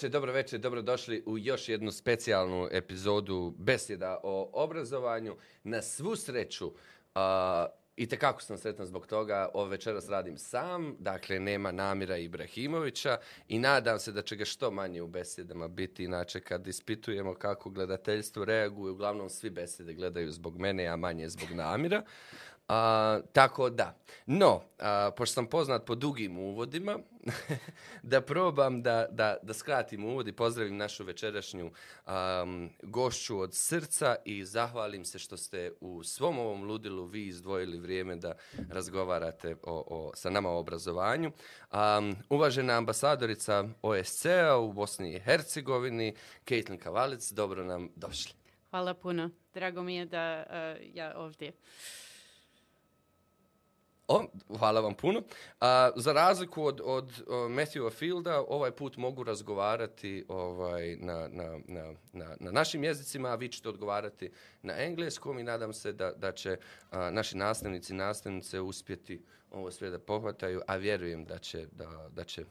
večer, dobro večer, dobro došli u još jednu specijalnu epizodu besjeda o obrazovanju. Na svu sreću, a, i tekako sam sretan zbog toga, ove večeras radim sam, dakle nema Namira Ibrahimovića i nadam se da će ga što manje u besjedama biti, inače kad ispitujemo kako gledateljstvo reaguje, uglavnom svi besjede gledaju zbog mene, a manje zbog Namira. A, tako da. No, a, pošto sam poznat po dugim uvodima, da probam da, da, da skratim uvod i pozdravim našu večerašnju um, gošću od srca i zahvalim se što ste u svom ovom ludilu vi izdvojili vrijeme da razgovarate o, o, sa nama o obrazovanju. Um, uvažena ambasadorica OSCE-a u Bosni i Hercegovini, Caitlin Kavalic, dobro nam došli. Hvala puno. Drago mi je da uh, ja ovdje. O, hvala vam puno. A, za razliku od, od Matthewa Fielda, ovaj put mogu razgovarati ovaj, na, na, na, na, na našim jezicima, a vi ćete odgovarati na engleskom i nadam se da, da će a, naši nastavnici i nastavnice uspjeti ovo sve da pohvataju, a vjerujem da će, da, da će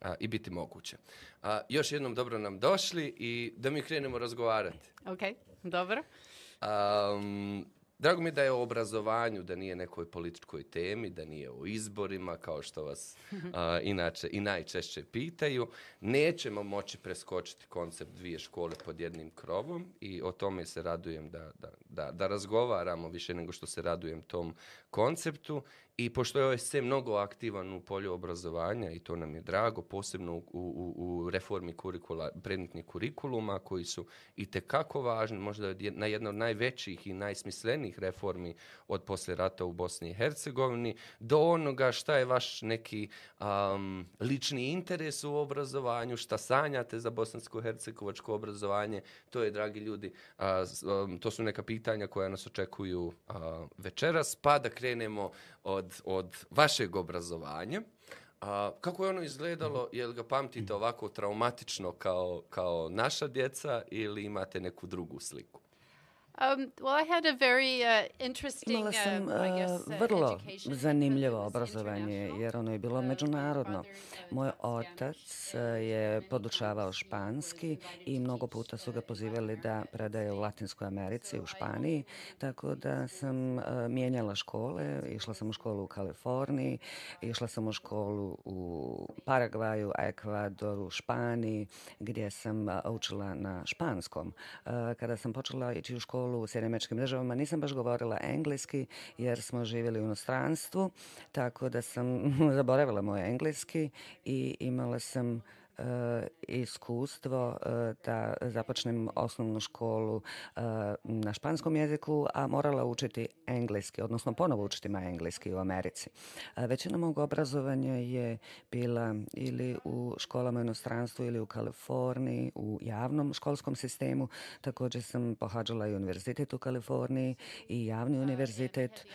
a, i biti moguće. A, još jednom dobro nam došli i da mi krenemo razgovarati. Ok, dobro. Um, Drago mi je da je o obrazovanju, da nije nekoj političkoj temi, da nije o izborima, kao što vas a, inače i najčešće pitaju. Nećemo moći preskočiti koncept dvije škole pod jednim krovom i o tome se radujem da, da, da, da razgovaramo više nego što se radujem tom konceptu. I pošto je OSC mnogo aktivan u polju obrazovanja i to nam je drago, posebno u, u, u reformi kurikula, predmetnih kurikuluma koji su i tekako važni, možda na jedna od najvećih i najsmislenijih reformi od posle rata u Bosni i Hercegovini, do onoga šta je vaš neki um, lični interes u obrazovanju, šta sanjate za bosansko-hercegovačko obrazovanje, to je, dragi ljudi, uh, um, to su neka pitanja koja nas očekuju uh, večeras, pa da krenemo od, od vašeg obrazovanja. A, kako je ono izgledalo? Je li ga pamtite ovako traumatično kao, kao naša djeca ili imate neku drugu sliku? Um, well, I had a very uh, interesting, Imala sam uh, uh, uh, vrlo zanimljivo obrazovanje, jer ono je bilo Uh, međunarodno. Moj otac je podučavao španski i mnogo puta su ga pozivali da predaje u. Latinskoj Americi, u Španiji, tako da sam uh, mijenjala škole. Išla sam u školu u Kaliforniji, išla sam u školu u Paragvaju, Ekvadoru, Španiji, gdje sam učila na španskom. Kada sam počela ići u školu u Sjedinjeničkim državama, nisam baš govorila engleski jer smo živjeli u inostranstvu, tako da sam zaboravila moj engleski i imala sam iskustvo e, da započnem osnovnu školu e, na španskom jeziku, a morala učiti engleski, odnosno ponovo učiti ma engleski u Americi. Većina mog obrazovanja je bila ili u školama u inostranstvu ili u Kaliforniji, u javnom školskom sistemu. Također sam pohađala i univerzitet u Kaliforniji i javni univerzitet.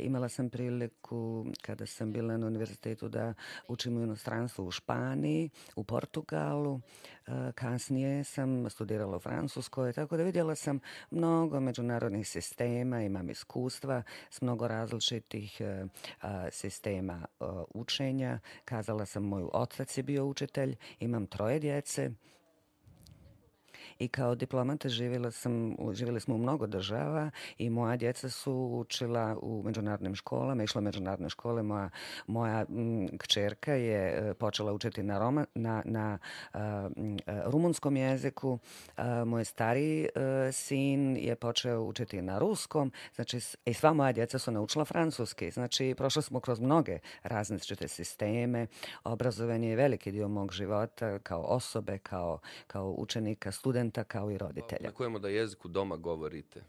Imala sam priliku kada sam bila na univerzitetu da učim u inostranstvu u Španiji, u Portugalu. Portugalu, e, Kasnije sam studirala u Francuskoj, tako da vidjela sam mnogo međunarodnih sistema, imam iskustva s mnogo različitih e, sistema e, učenja. Kazala sam, moj otac je bio učitelj, imam troje djece. I kao diplomata živjela sam, u- živjeli smo u mnogo država i moja djeca su učila u međunarodnim školama, išla u međunarodne škole. Moja, moja m, kćerka je e, počela učiti na, Roma, na, na a, a, e, rumunskom jeziku. A, moj stariji a, e, sin je počeo učiti na ruskom. Znači, i sva moja djeca su naučila francuski. Znači, prošli smo kroz mnoge različite sisteme. Obrazovanje je veliki dio mog života kao osobe, kao, kao učenika, studenta, kao i roditelja. Očekujemo da jeziku doma govorite?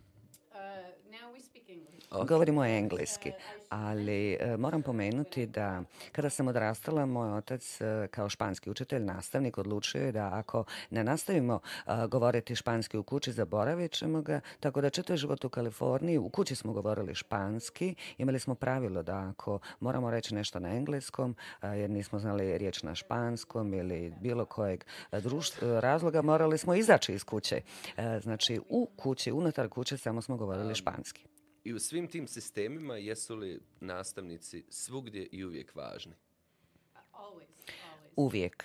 Uh, now we speak English. Ok. Govorimo engleski, ali e, moram pomenuti da kada sam odrastala, moj otac e, kao španski učitelj, nastavnik, odlučio je da ako ne nastavimo e, govoriti španski u kući, zaboravit ćemo ga, tako da čitav život u Kaliforniji, u kući smo govorili španski, imali smo pravilo da ako moramo reći nešto na engleskom, e, jer nismo znali riječ na španskom ili bilo kojeg društ, razloga, morali smo izaći iz kuće. E, Znači, u kući, unutar kuće samo smo govorili španski. I u svim tim sistemima jesu li nastavnici svugdje i uvijek važni? Uvijek.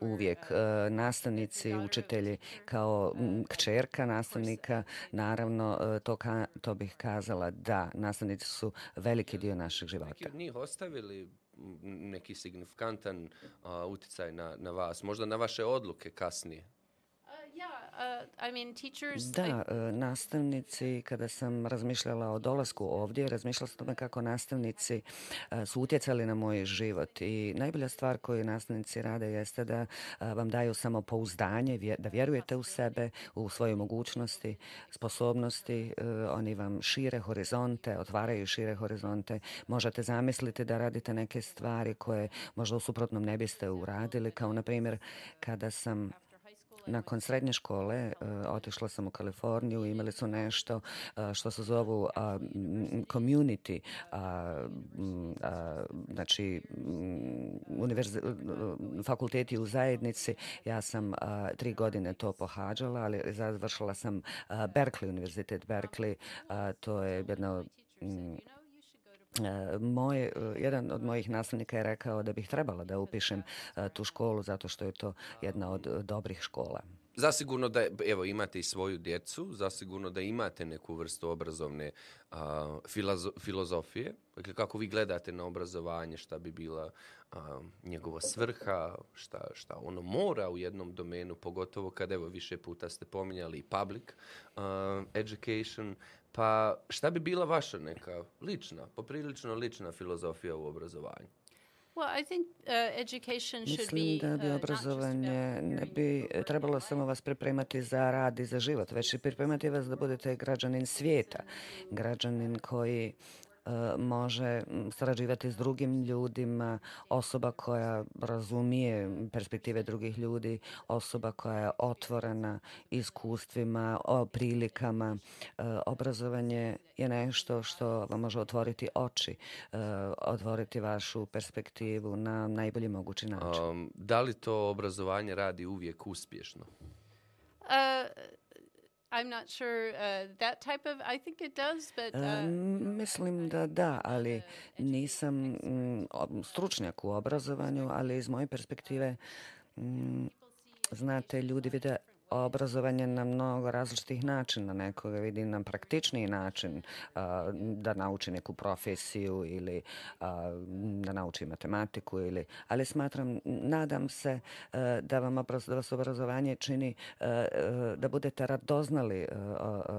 Uvijek. E, nastavnici, učitelji, kao m, kćerka nastavnika, naravno, e, to, ka, to bih kazala da, nastavnici su veliki dio našeg života. Neki od njih ostavili neki signifikantan a, uticaj na, na vas, možda na vaše odluke kasnije. Da, e, nastavnici, kada sam razmišljala o dolasku ovdje, razmišljala sam o tome kako nastavnici e, su utjecali na moj život. I najbolja stvar koju nastavnici rade jeste da vam daju samo pouzdanje, da vjerujete u sebe, u svoje mogućnosti, sposobnosti, oni vam šire horizonte, otvaraju šire horizonte, možete zamisliti da radite neke stvari koje možda u suprotnom ne biste uradili, kao na primjer kada sam nakon srednje škole e, otišla sam u Kaliforniju imali su nešto e, što se zovu community, znači m, fakulteti u zajednici. Ja sam tri godine to pohađala, ali završila sam Berkeley, univerzitet Berkeley. To je jedna E, moj, e, jedan od mojih nastavnika je rekao da bih trebala da upišem e, tu školu zato što je to jedna od dobrih škola. Zasigurno da, evo, imate i svoju djecu, zasigurno da imate neku vrstu obrazovne a, filozo, filozofije. Dakle, kako vi gledate na obrazovanje, šta bi bila a, njegova svrha, šta, šta ono mora u jednom domenu, pogotovo kad, evo, više puta ste pominjali i public a, education, pa šta bi bila vaša neka lična, poprilično lična filozofija u obrazovanju? Well, I think uh, education should Mislim be da bi uh, obrazovanje ne bi trebalo samo vas pripremati za rad i za život, već i pripremati vas da budete građanin svijeta, građanin koji e, može m, sarađivati s drugim ljudima, osoba koja razumije perspektive drugih ljudi, osoba koja je otvorena iskustvima, o prilikama. E, Obrazovanje je nešto što vam može otvoriti oči, e, otvoriti vašu perspektivu na najbolji mogući način. Um, da li to obrazovanje radi uvijek uspješno? Uh, I'm not sure uh, that type of. I think it does, but E, uh, Mislim da da, ali nisam mm, stručnjak u obrazovanju, ali iz moje perspektive mm, znate, ljudi vide obrazovanje na mnogo različitih načina. Neko ga vidi na praktičniji način a, da nauči neku profesiju ili a, da nauči matematiku. Ili, ali smatram, nadam se e, da, vam obraz, da vas obrazovanje čini e, e, da budete radoznali,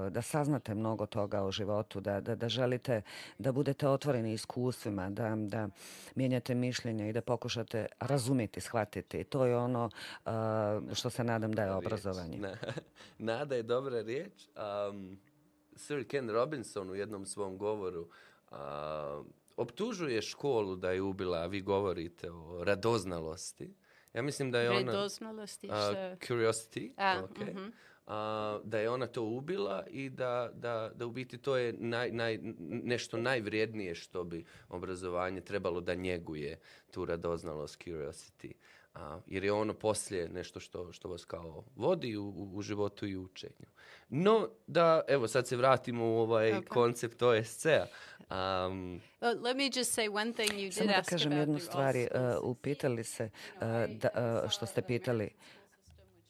da saznate mnogo toga o životu, da, da, da želite da budete otvoreni iskustvima, da, da mijenjate mišljenja i da pokušate razumjeti, shvatiti. To je ono a, što se nadam da je obrazovanje. Na, nada je dobra riječ. Um, Sir Ken Robinson u jednom svom govoru uh, optužuje školu da je ubila, a vi govorite o radoznalosti. Ja mislim da je ona... redoznalosti. a, što- curiosity, A, okay. mhm. a, da je ona to ubila i da, da, da u biti to je naj, naj, nešto najvrijednije što bi obrazovanje trebalo da njeguje tu radoznalost, curiosity. A, jer je ono poslije nešto što, što vas kao vodi u, u, u životu i u učenju. No, da, evo, sad se vratimo u ovaj Okay. koncept OSC-a. Um, Well, let me just say one thing you did Samo da kažem jednu stvari, e, schools. upitali se e, da, e, što ste pitali.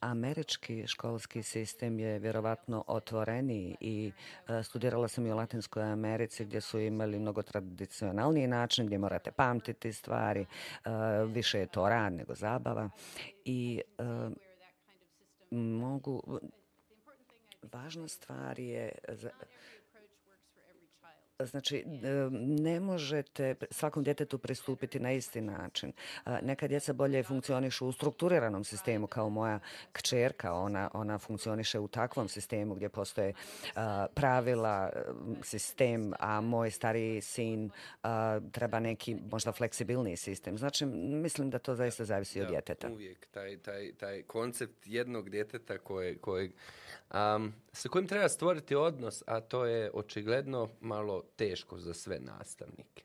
Američki školski sistem je vjerovatno otvoreniji i e, studirala sam i u Latinskoj Americi gdje su imali mnogo tradicionalniji način gdje morate pamtiti stvari, e, više je to rad nego zabava i e, mogu važna stvar je za- Znači, ne možete svakom djetetu pristupiti na isti način. Neka djeca bolje funkcionišu u strukturiranom sistemu kao moja kćerka. Ona, ona funkcioniše u takvom sistemu gdje postoje pravila, sistem, a moj stariji sin treba neki možda fleksibilniji sistem. Znači, mislim da to zaista zavisi od djeteta. Uvijek taj, taj, taj koncept jednog djeteta koje, koje, um, sa kojim treba stvoriti odnos, a to je očigledno malo teško za sve nastavnike.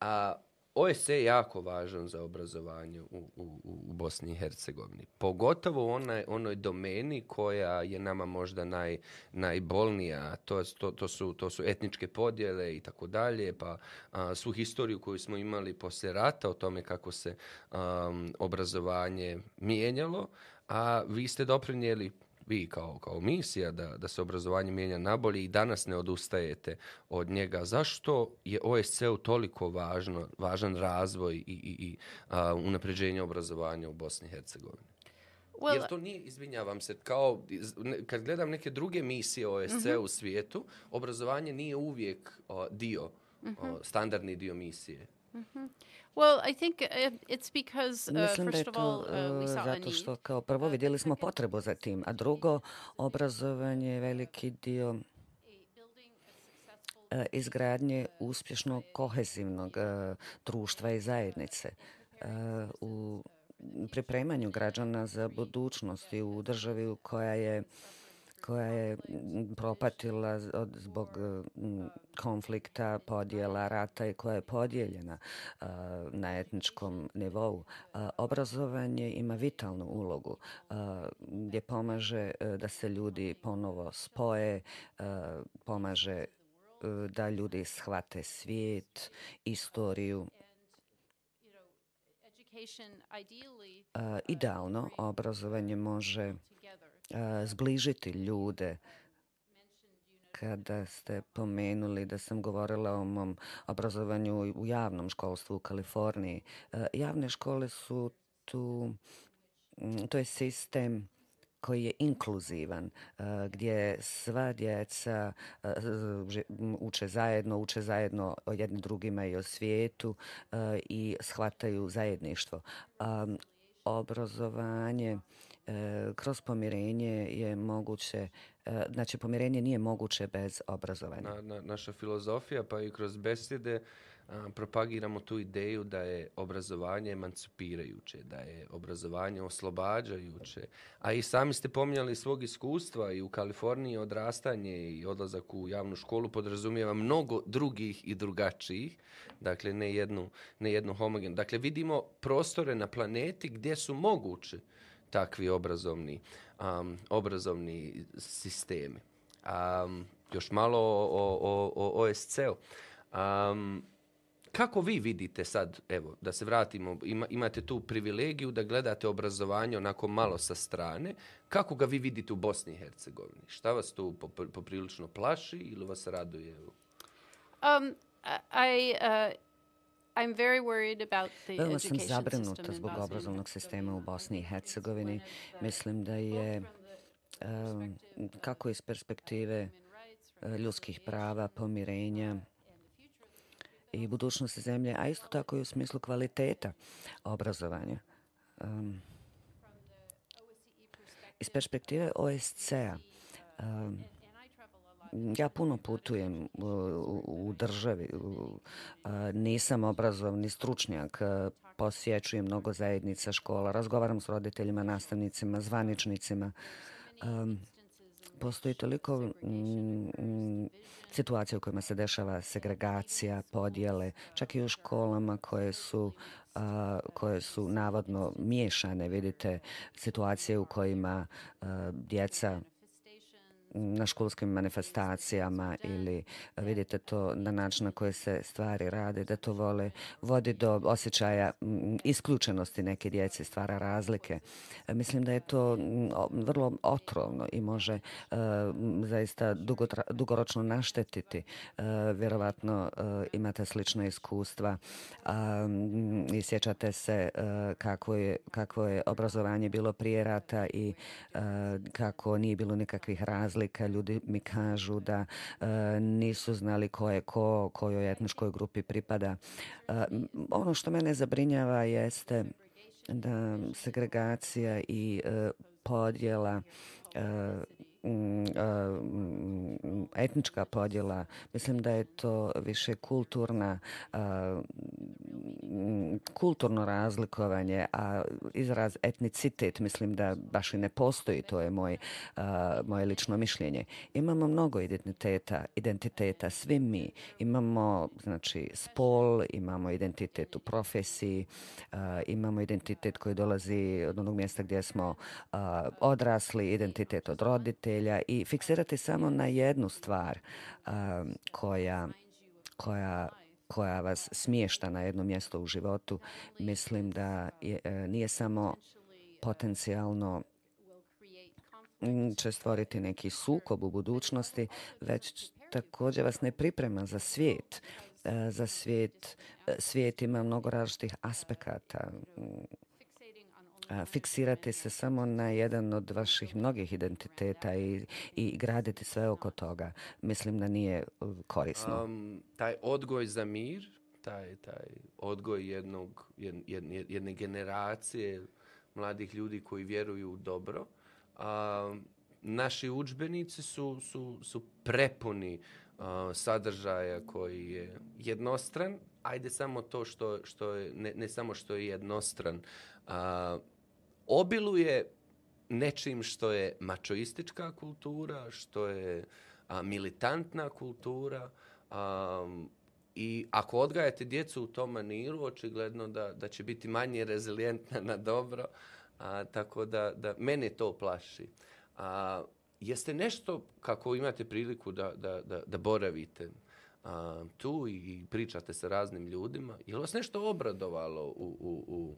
A ovaj OSC je jako važan za obrazovanje u, u, u Bosni i Hercegovini. Pogotovo u onoj, onoj domeni koja je nama možda naj, najbolnija. To, to, to, su, to su etničke podjele i tako dalje, pa a, svu historiju koju smo imali poslije rata o tome kako se a, obrazovanje mijenjalo, a vi ste doprinijeli vi kao, kao misija da, da se obrazovanje mijenja nabolje i danas ne odustajete od njega. Zašto je OSCE-u toliko važno, važan razvoj i, i, i a, unapređenje obrazovanja u Bosni i Hercegovini? Well, Jer to nije, izvinjavam se, kao kad gledam neke druge misije OSCE uh -huh. u svijetu, obrazovanje nije uvijek o, dio, uh -huh. o, standardni dio misije. Uh -huh. Well, I think uh, it's because, uh, Mislim da first je of all, to uh, we uh, zato need. što kao prvo vidjeli smo potrebu za tim, a drugo obrazovanje je veliki dio uh, izgradnje uspješnog kohezivnog uh, društva i zajednice uh, u pripremanju građana za budućnost i u državi koja je koja je propatila od, zbog m, konflikta, podjela, rata i koja je podijeljena a, na etničkom nivou. A, obrazovanje ima vitalnu ulogu a, gdje pomaže da se ljudi ponovo spoje, pomaže da ljudi shvate svijet, istoriju. A, idealno, obrazovanje može Eh, zbližiti ljude. Kada ste pomenuli da sam govorila o mom obrazovanju u javnom školstvu u Kaliforniji, eh, javne škole su tu, mm, to je sistem koji je inkluzivan, eh, gdje sva djeca uče zajedno, uče zajedno o jednim drugima i o svijetu i shvataju zajedništvo. Obrazovanje E, kroz pomirenje je moguće, e, znači pomirenje nije moguće bez obrazovanja. Na, na, naša filozofija pa i kroz besede a, propagiramo tu ideju da je obrazovanje emancipirajuće, da je obrazovanje oslobađajuće. A i sami ste pominjali svog iskustva i u Kaliforniji odrastanje i odlazak u javnu školu podrazumijeva mnogo drugih i drugačijih, dakle ne jednu, ne jednu homogenu. Dakle vidimo prostore na planeti gdje su moguće takvi obrazovni, um, obrazovni sistemi. Um, još malo o, o, o OSC-u. Um, kako vi vidite sad, evo, da se vratimo, ima, imate tu privilegiju da gledate obrazovanje onako malo sa strane, kako ga vi vidite u Bosni i Hercegovini? Šta vas tu poprilično plaši ili vas raduje? Um, I, uh, I'm very worried about the Veoma sam zabrinuta zbog obrazovnog sistema u Bosni i Hercegovini. Mislim da je um, kako iz perspektive uh, ljudskih prava, pomirenja i budućnosti zemlje, a isto tako i u smislu kvaliteta obrazovanja. Um, iz perspektive OSCE-a um, ja puno putujem e, u, državi, nisam obrazovni stručnjak, e, posjećujem mnogo zajednica škola, razgovaram s roditeljima, nastavnicima, zvaničnicima. E, postoji toliko situacija u kojima se dešava segregacija, podjele, čak i u školama koje su a, koje su navodno miješane, vidite, situacije u kojima a, djeca na školskim manifestacijama ili eh, vidite to na način na koje se stvari rade, da to vole vodi do osjećaja mm, isključenosti neke djece, stvara razlike. Eh, mislim da je to mm, vrlo otrovno i može eh, mm, zaista dugotra, dugoročno naštetiti. Vjerovatno imate slična iskustva i sjećate se kako, je, kako je obrazovanje bilo prije rata i kako nije bilo nikakvih razlika razlika. Ljudi mi kažu da e, nisu znali ko je ko, kojoj etničkoj grupi pripada. E, ono što mene zabrinjava jeste da segregacija i e, podjela e, Mm, mm, etnička podjela. Mislim da je to više kulturna mm, kulturno razlikovanje, a izraz etnicitet mislim da baš i ne postoji, to je moj, moje lično mišljenje. Imamo mnogo identiteta, identiteta, svi mi. Imamo znači, spol, imamo identitet u profesiji, imamo identitet koji dolazi od onog mjesta gdje smo odrasli, identitet od roditelja i fiksirati samo na jednu stvar um, koja koja koja vas smješta na jedno mjesto u životu, mislim da je, e, nije samo potencijalno mm, će stvoriti neki sukob u budućnosti, već također vas ne priprema za svijet. E, za svijet, e, svijet ima mnogo različitih aspekata mm, fiksirate se samo na jedan od vaših mnogih identiteta i, i graditi sve oko toga, mislim da nije korisno. Um, taj odgoj za mir, taj, taj odgoj jednog, jedne, jedne generacije mladih ljudi koji vjeruju u dobro, um, naši učbenici su, su, su prepuni uh, sadržaja koji je jednostran, ajde samo to što, što je, ne, ne samo što je jednostran, uh, obiluje nečim što je mačoistička kultura, što je a, militantna kultura a, i ako odgajate djecu u tom maniru, očigledno da, da će biti manje rezilijentna na dobro, a, tako da, da mene to plaši. A, jeste nešto, kako imate priliku da, da, da, da boravite a, tu i pričate sa raznim ljudima, je li vas nešto obradovalo u, u, u,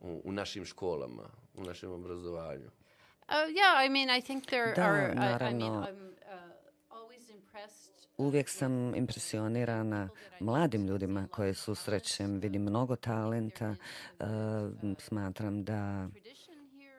u, u našim školama, u našem obrazovanju? Uh, yeah, I mean, I think there da, are, naravno. I, I mean, I'm uh, always impressed Uvijek sam impresionirana mladim ljudima koje susrećem. Vidim mnogo talenta. Uh, smatram da Mm,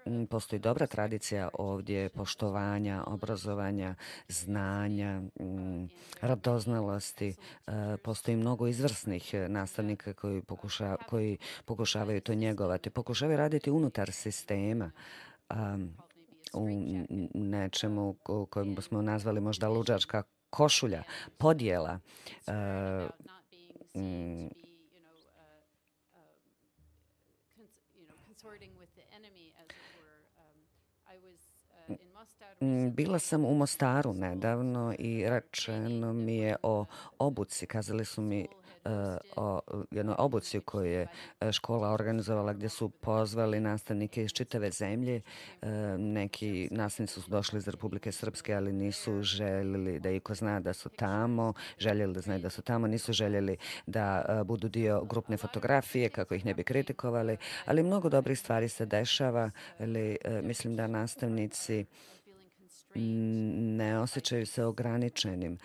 Mm, postoji dobra tradicija ovdje poštovanja, obrazovanja, znanja, mm, radoznalosti. E, postoji mnogo izvrsnih e, nastavnika koji, pokuša, koji pokušavaju to njegovati. Pokušavaju raditi unutar sistema u nečemu kojem smo nazvali možda luđačka košulja, podjela. E, Mm, Mm, Mm, bila sam u Mostaru nedavno i rečeno mi je o obuci. Kazali su mi e, o jednoj obuci koju je e, škola organizovala gdje su pozvali nastavnike iz čitave zemlje. E, neki nastavnici su došli iz Republike Srpske, ali nisu željeli da iko zna da su tamo, željeli da znaju da su tamo, nisu željeli da budu dio grupne fotografije kako ih ne bi kritikovali, ali mnogo dobrih stvari se dešava. Ali, mislim da nastavnici ne osjećaju se ograničenim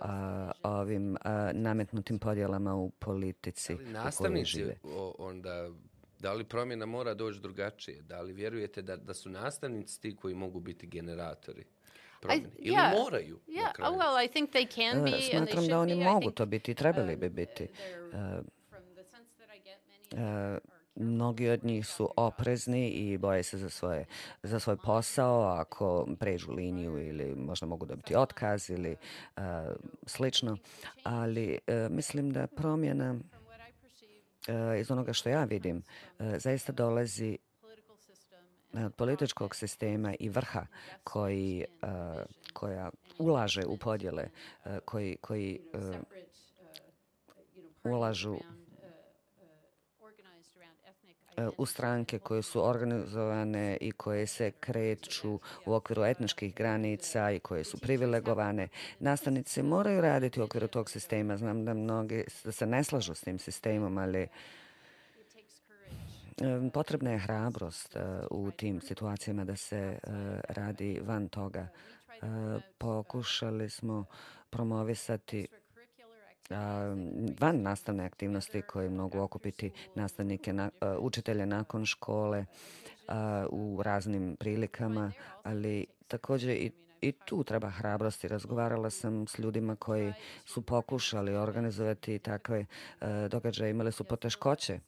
a, ovim a, nametnutim podjelama u politici ali nastavnici o, onda da li promjena mora doći drugačije? Da li vjerujete da, da su nastavnici ti koji mogu biti generatori I, ili yeah, moraju yeah, oh, well, I think they can be, Smatram and they da oni be. mogu to biti trebali bi biti. uh, uh, Mnogi od njih su oprezni i boje se za, svoje, za svoj posao ako pređu liniju ili možda mogu dobiti otkaz ili uh, slično. Ali uh, mislim da promjena uh, iz onoga što ja vidim uh, zaista dolazi od političkog sistema i vrha koji, uh, koja ulaže u podjele, uh, koji, koji uh, ulažu E, u stranke koje su organizovane i koje se kreću u okviru etničkih granica i koje su privilegovane. Nastavnici moraju raditi u okviru tog sistema. Znam da mnogi da se ne slažu s tim sistemom, ali e, potrebna je hrabrost e, u tim situacijama da se radi van toga. Pokušali smo promovisati van nastavne aktivnosti koje mogu okupiti nastavnike, na, učitelje nakon škole u raznim prilikama, ali također i I tu treba hrabrosti. Razgovarala sam s ljudima koji su pokušali organizovati takve događaje, imali su poteškoće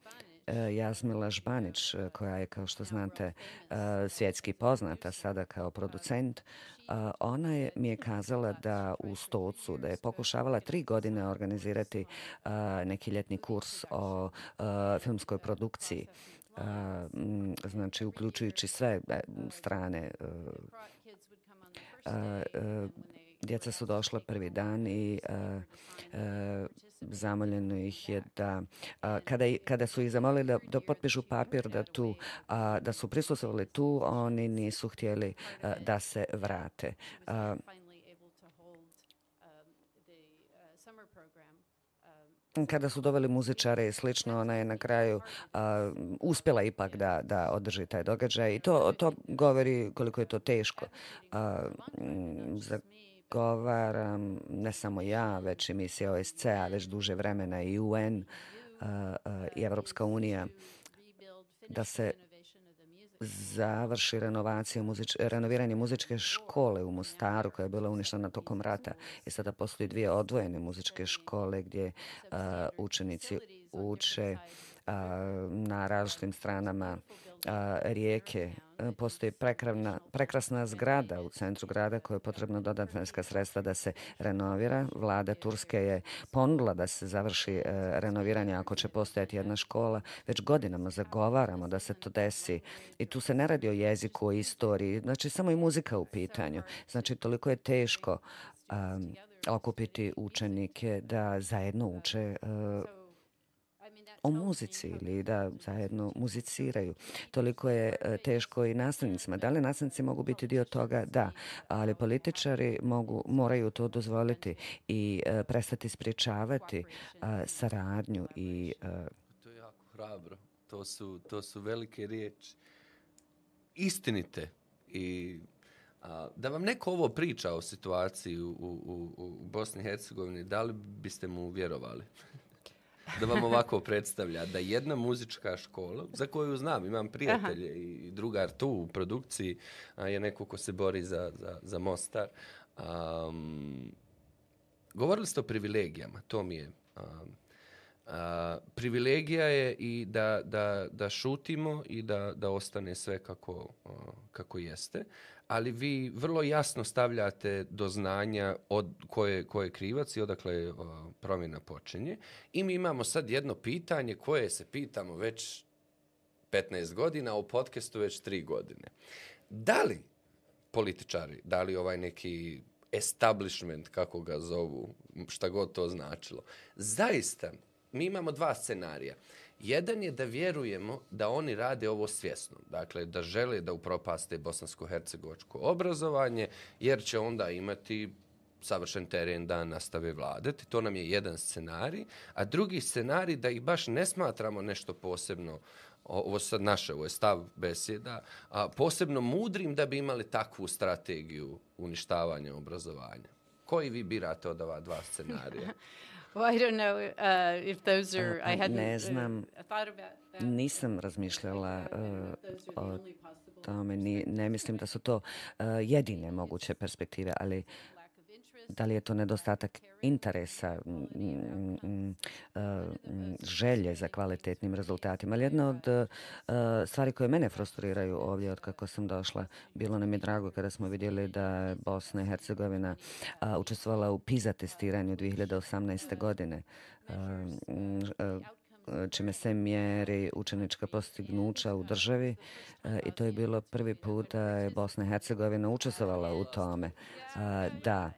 E, Jasmila Žbanić, e, koja je, kao što znate, e, svjetski poznata sada kao producent, ona je, mi je kazala da u Stocu, da je pokušavala tri godine organizirati neki ljetni kurs o filmskoj produkciji. Znači uključujući sve strane djeca su došla prvi dan i zamoljeno ih je da kada, kada su ih zamolili da, da potpišu papir da tu da su prisustvovali tu oni nisu htjeli da se vrate. Kada su doveli muzičare i slično, ona je na kraju a, uspjela ipak da, da održi taj događaj i to, to govori koliko je to teško. A, za zagovaram ne samo ja, već i misija OSCE-a, već duže vremena i UN uh, uh, i Evropska unija, da se završi renovacija muzič, renoviranje muzičke škole u Mostaru koja je bila uništena tokom rata. I sada postoji dvije odvojene muzičke škole gdje uh, učenici uče uh, na različitim stranama a, rijeke. Postoji prekravna, prekrasna zgrada u centru grada koja je potrebno dodatna sredstva da se renovira. Vlada Turske je ponudila da se završi e, renoviranje ako će postojati jedna škola. Već godinama zagovaramo da se to desi. I tu se ne radi o jeziku, o istoriji. Znači, samo i muzika u pitanju. Znači, toliko je teško um, okupiti učenike da zajedno uče uh, o muzici ili da zajedno muziciraju. Toliko je e, teško i nastavnicima. Da li nastavnici mogu biti dio toga? Da. Ali političari mogu, moraju to dozvoliti i e, prestati spriječavati e, saradnju i... To je jako hrabro. To su, to su velike riječi. Istinite. I a, da vam neko ovo priča o situaciji u, u, u Bosni i Hercegovini, da li biste mu vjerovali? Da vam ovako predstavlja da jedna muzička škola, za koju znam, imam prijatelje Aha. i drugar tu u produkciji, a, je neko ko se bori za, za, za Mostar. Um, govorili ste o privilegijama, to mi je... Um, A, privilegija je i da, da, da šutimo i da, da ostane sve kako, a, kako jeste ali vi vrlo jasno stavljate do znanja od koje, koje je krivac i odakle o, promjena počinje. I mi imamo sad jedno pitanje koje se pitamo već 15 godina, u podcastu već 3 godine. Da li političari, da li ovaj neki establishment, kako ga zovu, šta god to značilo, zaista, mi imamo dva scenarija. Jedan je da vjerujemo da oni rade ovo svjesno. Dakle, da žele da upropaste bosansko-hercegovačko obrazovanje, jer će onda imati savršen teren da nastave vladati. To nam je jedan scenarij. A drugi scenarij da ih baš ne smatramo nešto posebno ovo sad naše, ovo je stav besjeda, a posebno mudrim da bi imali takvu strategiju uništavanja obrazovanja. Koji vi birate od ova dva scenarija? Well, I don't know uh, if those are, I hadn't ne uh, znam, nisam razmišljala uh, o tome, ni, ne mislim da su to uh, jedine moguće perspektive, ali da li je to nedostatak interesa, e, želje za kvalitetnim rezultatima. Ali jedna od e, e, stvari koje mene frustriraju ovdje od kako sam došla, bilo nam je drago kada smo vidjeli da Bosna i Hercegovina učestvovala u PISA testiranju 2018. godine čime se mjeri učenička postignuća u državi i to je bilo prvi put da je Bosna i Hercegovina učestvovala u tome. Da,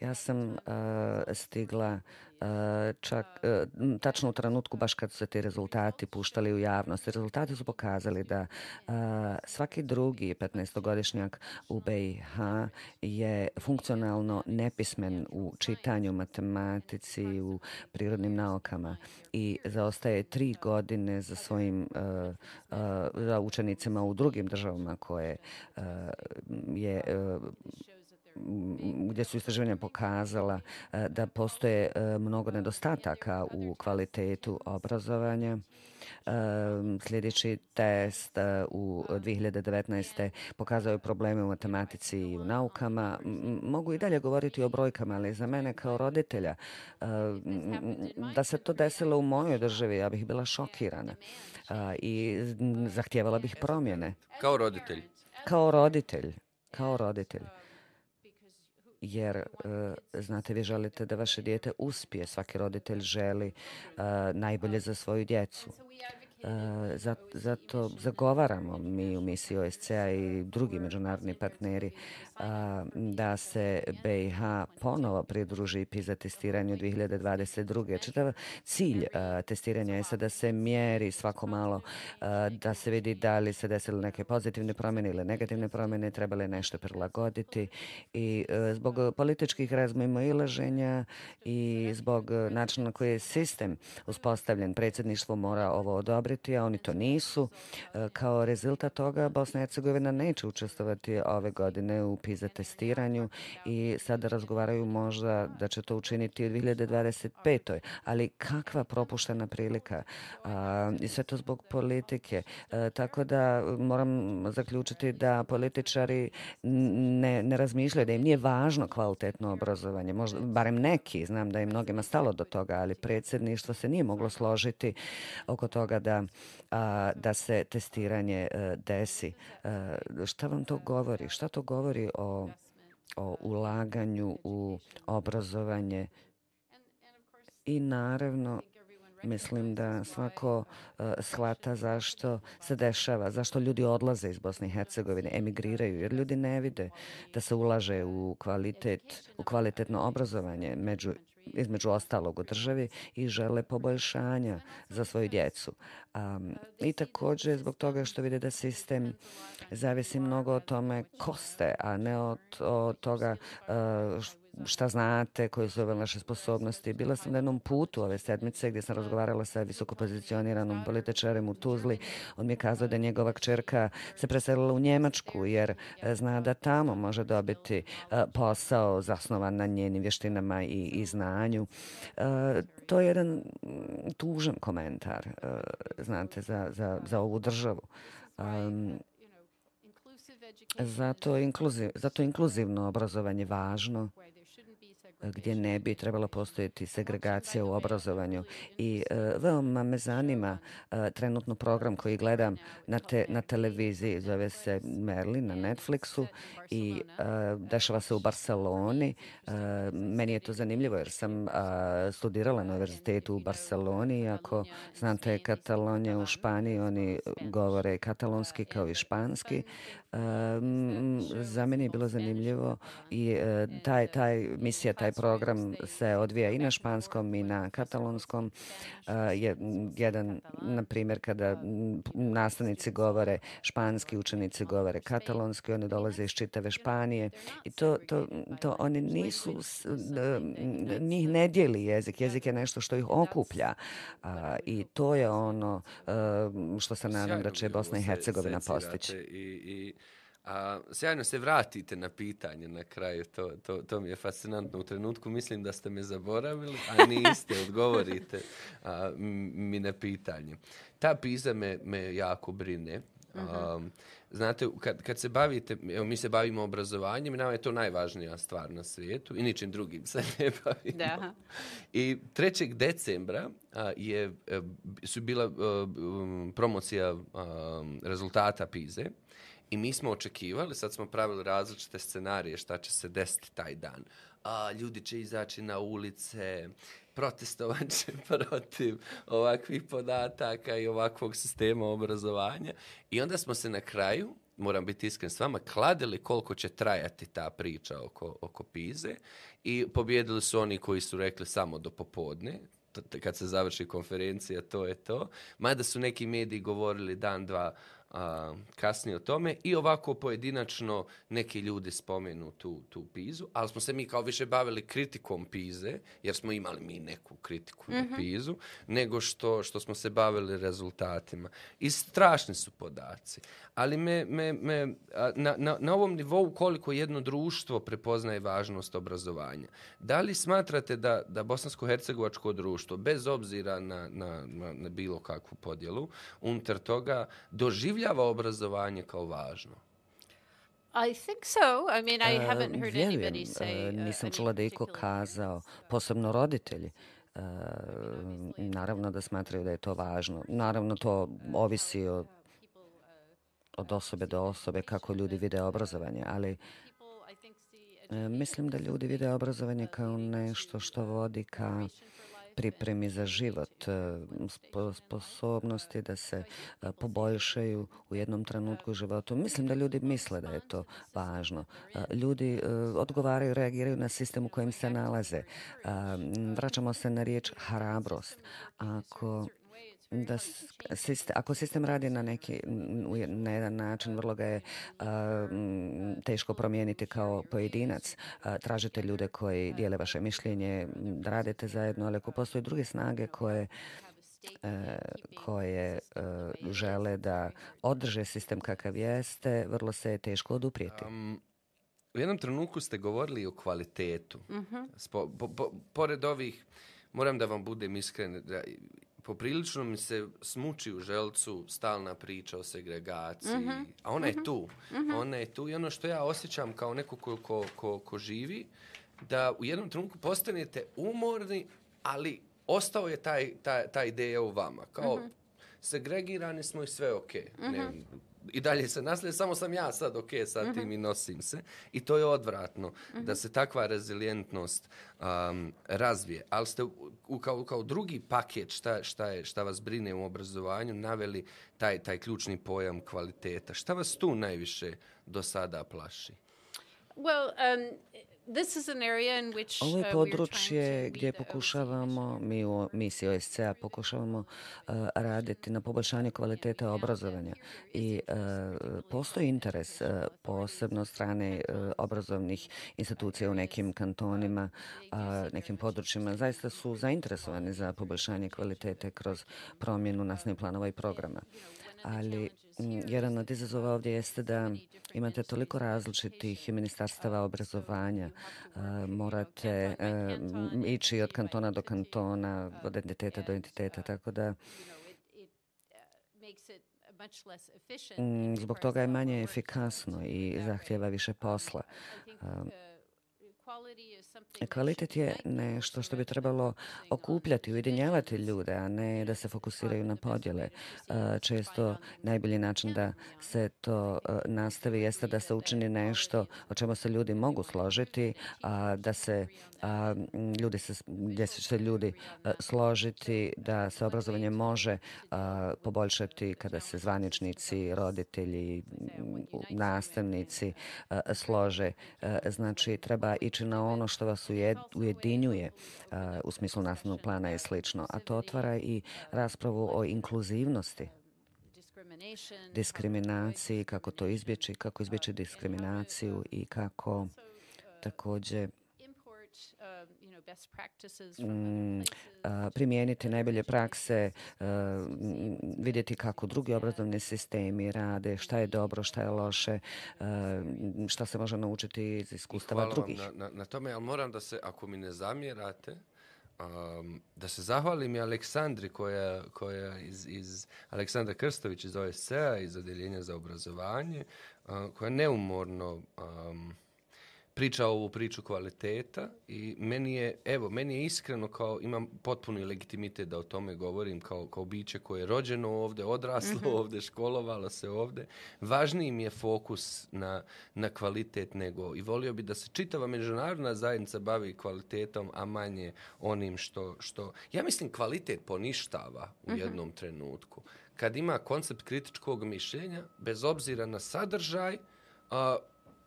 Ja sam uh, stigla uh, čak uh, tačno u trenutku baš kad su se ti rezultati puštali u javnost. Rezultati su pokazali da uh, svaki drugi 15-godišnjak u BiH je funkcionalno nepismen u čitanju, matematici, u prirodnim naukama i zaostaje tri godine za svojim uh, uh, za učenicima u drugim državama koje uh, je uh, gdje su istraživanja pokazala e, da postoje e, mnogo nedostataka u kvalitetu obrazovanja. E, Sljedeći test u 2019. pokazao je probleme u matematici i u naukama. Mogu i dalje govoriti o brojkama, ali za mene kao roditelja da se to desilo u mojoj državi, ja bih bila šokirana i m, zahtijevala bih promjene. Kao roditelj. Kao roditelj, kao roditelj. Jer, e, znate, vi želite da vaše dijete uspije. Svaki roditelj želi e, najbolje za svoju djecu. E, za- Zato zagovaramo mi u misiji OSCE-a i drugi međunarodni partneri e, da se BiH ponovo pridruži PISA testiranju 2022. Čitav cilj e, testiranja je sad da se mjeri svako malo, da se vidi da li se desile neke pozitivne promjene ili negativne promjene, trebali nešto prilagoditi i zbog političkih razmimo laženja i zbog načina na koji je sistem uspostavljen, predsjedništvo mora ovo odobriti, a oni to nisu. E, kao rezultat toga Bosna i Hercegovina neće učestvovati ove godine u PISA testiranju i sada razgovaraju možda da će to učiniti u 2025. Ali kakva propuštena prilika a, i sve to zbog politike. E, tako da moram zaključiti da političari ne, ne razmišljaju da im nije važno kvalitetno obrazovanje. Možda, barem neki, znam da je mnogima stalo do toga, ali predsjedništvo se nije moglo složiti oko toga da, a, da se testiranje e, desi. E, šta vam to govori? Šta to govori o, o ulaganju u obrazovanje i naravno mislim da svako uh, shvata zašto se dešava, zašto ljudi odlaze iz Bosne i Hercegovine, emigriraju, jer ljudi ne vide da se ulaže u kvalitet, u kvalitetno obrazovanje među između ostalog u državi i žele poboljšanja za svoju djecu. Um, I također zbog toga što vide da sistem zavisi mnogo o tome ko ste, a ne od, od toga uh, šta znate, koje su ove naše sposobnosti. Bila sam na jednom putu ove sedmice gdje sam razgovarala sa visokopozicioniranom političarem u Tuzli. On mi je kazao da njegova kćerka se preselila u Njemačku jer e, zna da tamo može dobiti e, posao zasnovan na njenim vještinama i, i znanju. E, to je jedan tužan komentar, znate, za, za, za ovu državu. Um, zato, inkluziv, zato inkluzivno obrazovanje važno gdje ne bi trebalo postojiti segregacija u obrazovanju. I e, veoma me zanima e, trenutno program koji gledam na, te, na televiziji, zove se Merlin na Netflixu i e, dešava se u Barceloni. Meni je to zanimljivo jer sam studirala na univerzitetu u Barceloni. i Ako znate Katalonija u Španiji, oni govore katalonski kao i španski. Um, za mene je bilo zanimljivo i e, taj, taj misija, taj program se odvija i na španskom i na katalonskom. E, je, jedan, na primjer, kada nastavnici govore španski, učenici govore katalonski, oni dolaze iz čitave Španije i to, to, to oni nisu, e, njih ne dijeli jezik, jezik je nešto što ih okuplja i to je ono što se nadam da će Bosna i Hercegovina postići. I, i, a, sjajno se vratite na pitanje na kraju, to, to, to mi je fascinantno. U trenutku mislim da ste me zaboravili, a niste, odgovorite a, mi na pitanje. Ta piza me, me jako brine. Um, znate, kad, kad se bavite, evo mi se bavimo obrazovanjem i nama je to najvažnija stvar na svijetu i ničim drugim se ne bavimo. Da. I 3. decembra a, je, e, su bila e, um, promocija a, rezultata PIZE i mi smo očekivali, sad smo pravili različite scenarije šta će se desiti taj dan. A, ljudi će izaći na ulice, protestovat će protiv ovakvih podataka i ovakvog sistema obrazovanja. I onda smo se na kraju, moram biti iskren s vama, kladili koliko će trajati ta priča oko, oko Pize i pobjedili su oni koji su rekli samo do popodne, kad se završi konferencija, to je to. Mada su neki mediji govorili dan, dva a, kasnije o tome i ovako pojedinačno neki ljudi spomenu tu, tu Pizu, ali smo se mi kao više bavili kritikom Pize, jer smo imali mi neku kritiku mm -hmm. na Pizu, nego što, što smo se bavili rezultatima. I strašni su podaci. Ali me, me, me, na, na, na ovom nivou koliko jedno društvo prepoznaje važnost obrazovanja. Da li smatrate da, da bosansko-hercegovačko društvo, bez obzira na, na, na, na bilo kakvu podjelu, unutar toga doživljava obrazovanje kao važno? I think so. I mean, I haven't heard Vjerujem, anybody say e, uh, nisam čula da iko kazao, uh, posebno roditelji, e, naravno da smatraju da je to važno. Naravno to ovisi od, uh, od osobe do osobe kako ljudi vide obrazovanje, ali e, education mislim da ljudi vide obrazovanje kao nešto što vodi ka life pripremi za život, e, sposobnosti da se e, poboljšaju u jednom trenutku životu. Mislim da ljudi misle da je to važno. E, ljudi odgovaraju, reagiraju na sistem u kojem se nalaze. Vraćamo se na riječ harabrost. Ako da sistem, ako sistem radi na neki na jedan način vrlo ga je m, teško promijeniti kao pojedinac A, tražite ljude koji dijele vaše mišljenje da radite zajedno ali ako postoje druge snage koje e, koje e, žele da održe sistem kakav jeste, vrlo se je teško oduprijeti. Um, u jednom trenutku ste govorili o kvalitetu. Spo, po, po, pored ovih, moram da vam budem iskren, da, poprilično mi se smuči u želcu stalna priča o segregaciji, a ona je tu. Ona je tu i ono što ja osjećam kao neko ko, ko, ko, ko živi, da u jednom trenutku postanete umorni, ali ostao je taj, taj, ta ideja u vama. Kao, segregirani smo i sve ok. Ne, I dalje se naslije, samo sam ja sad ok sa tim i nosim se. I to je odvratno, da se takva rezilijentnost um, razvije. Ali ste u, u- kao, kao drugi paket šta, šta, je, šta vas brine u obrazovanju naveli taj, taj ključni pojam kvaliteta. Šta vas tu najviše do sada plaši? Well, um, this is an area in which Ovo uh, je we're područje gdje pokušavamo, mi u misiji OSCE-a pokušavamo uh, raditi na poboljšanju kvalitete obrazovanja. i uh, postoji interes uh, posebno strane uh, obrazovnih institucija u nekim kantonima, a nekim područjima. Zaista su zainteresovani za poboljšanje kvalitete kroz promjenu nastavnih planova i programa. Ali Mm, jedan od izazova ovdje jeste da imate toliko različitih ministarstava obrazovanja, morate e, ići od kantona do kantona, od entiteta do entiteta, tako da mm, zbog toga je manje efikasno i zahtjeva više posla. Kvalitet je nešto što bi trebalo okupljati, ujedinjavati ljude, a ne da se fokusiraju na podjele. E, Često najbolji način da se to e, nastavi jeste da se učini nešto o čemu se ljudi mogu složiti, a da se a, ljudi se, gdje će se ljudi e, složiti da se obrazovanje može a, poboljšati kada se zvaničnici, roditelji, nastavnici e, slože. E, Znači, treba ići na ono što vas ujedinjuje u smislu nastavnog plana i slično. A to otvara i raspravu o inkluzivnosti, diskriminaciji, kako to izbjeći, kako izbjeći diskriminaciju i kako također mm, primijeniti najbolje prakse, vidjeti kako drugi obrazovni sistemi rade, šta je dobro, šta je loše, šta se može naučiti iz iskustava Hvala drugih. vam na, na, na tome, ali moram da se, ako mi ne zamjerate, um, da se zahvalim i Aleksandri koja, koja iz, iz Aleksandra Krstović iz OSCE-a, iz Odeljenja za obrazovanje, uh, koja neumorno um, priča ovu priču kvaliteta i meni je, evo, meni je iskreno kao, imam potpuni legitimitet da o tome govorim kao, kao biće koje je rođeno ovde, odraslo ovde, školovalo se ovde. Važniji mi je fokus na, na kvalitet nego i volio bi da se čitava međunarodna zajednica bavi kvalitetom, a manje onim što, što... Ja mislim kvalitet poništava u jednom trenutku. Kad ima koncept kritičkog mišljenja, bez obzira na sadržaj, a,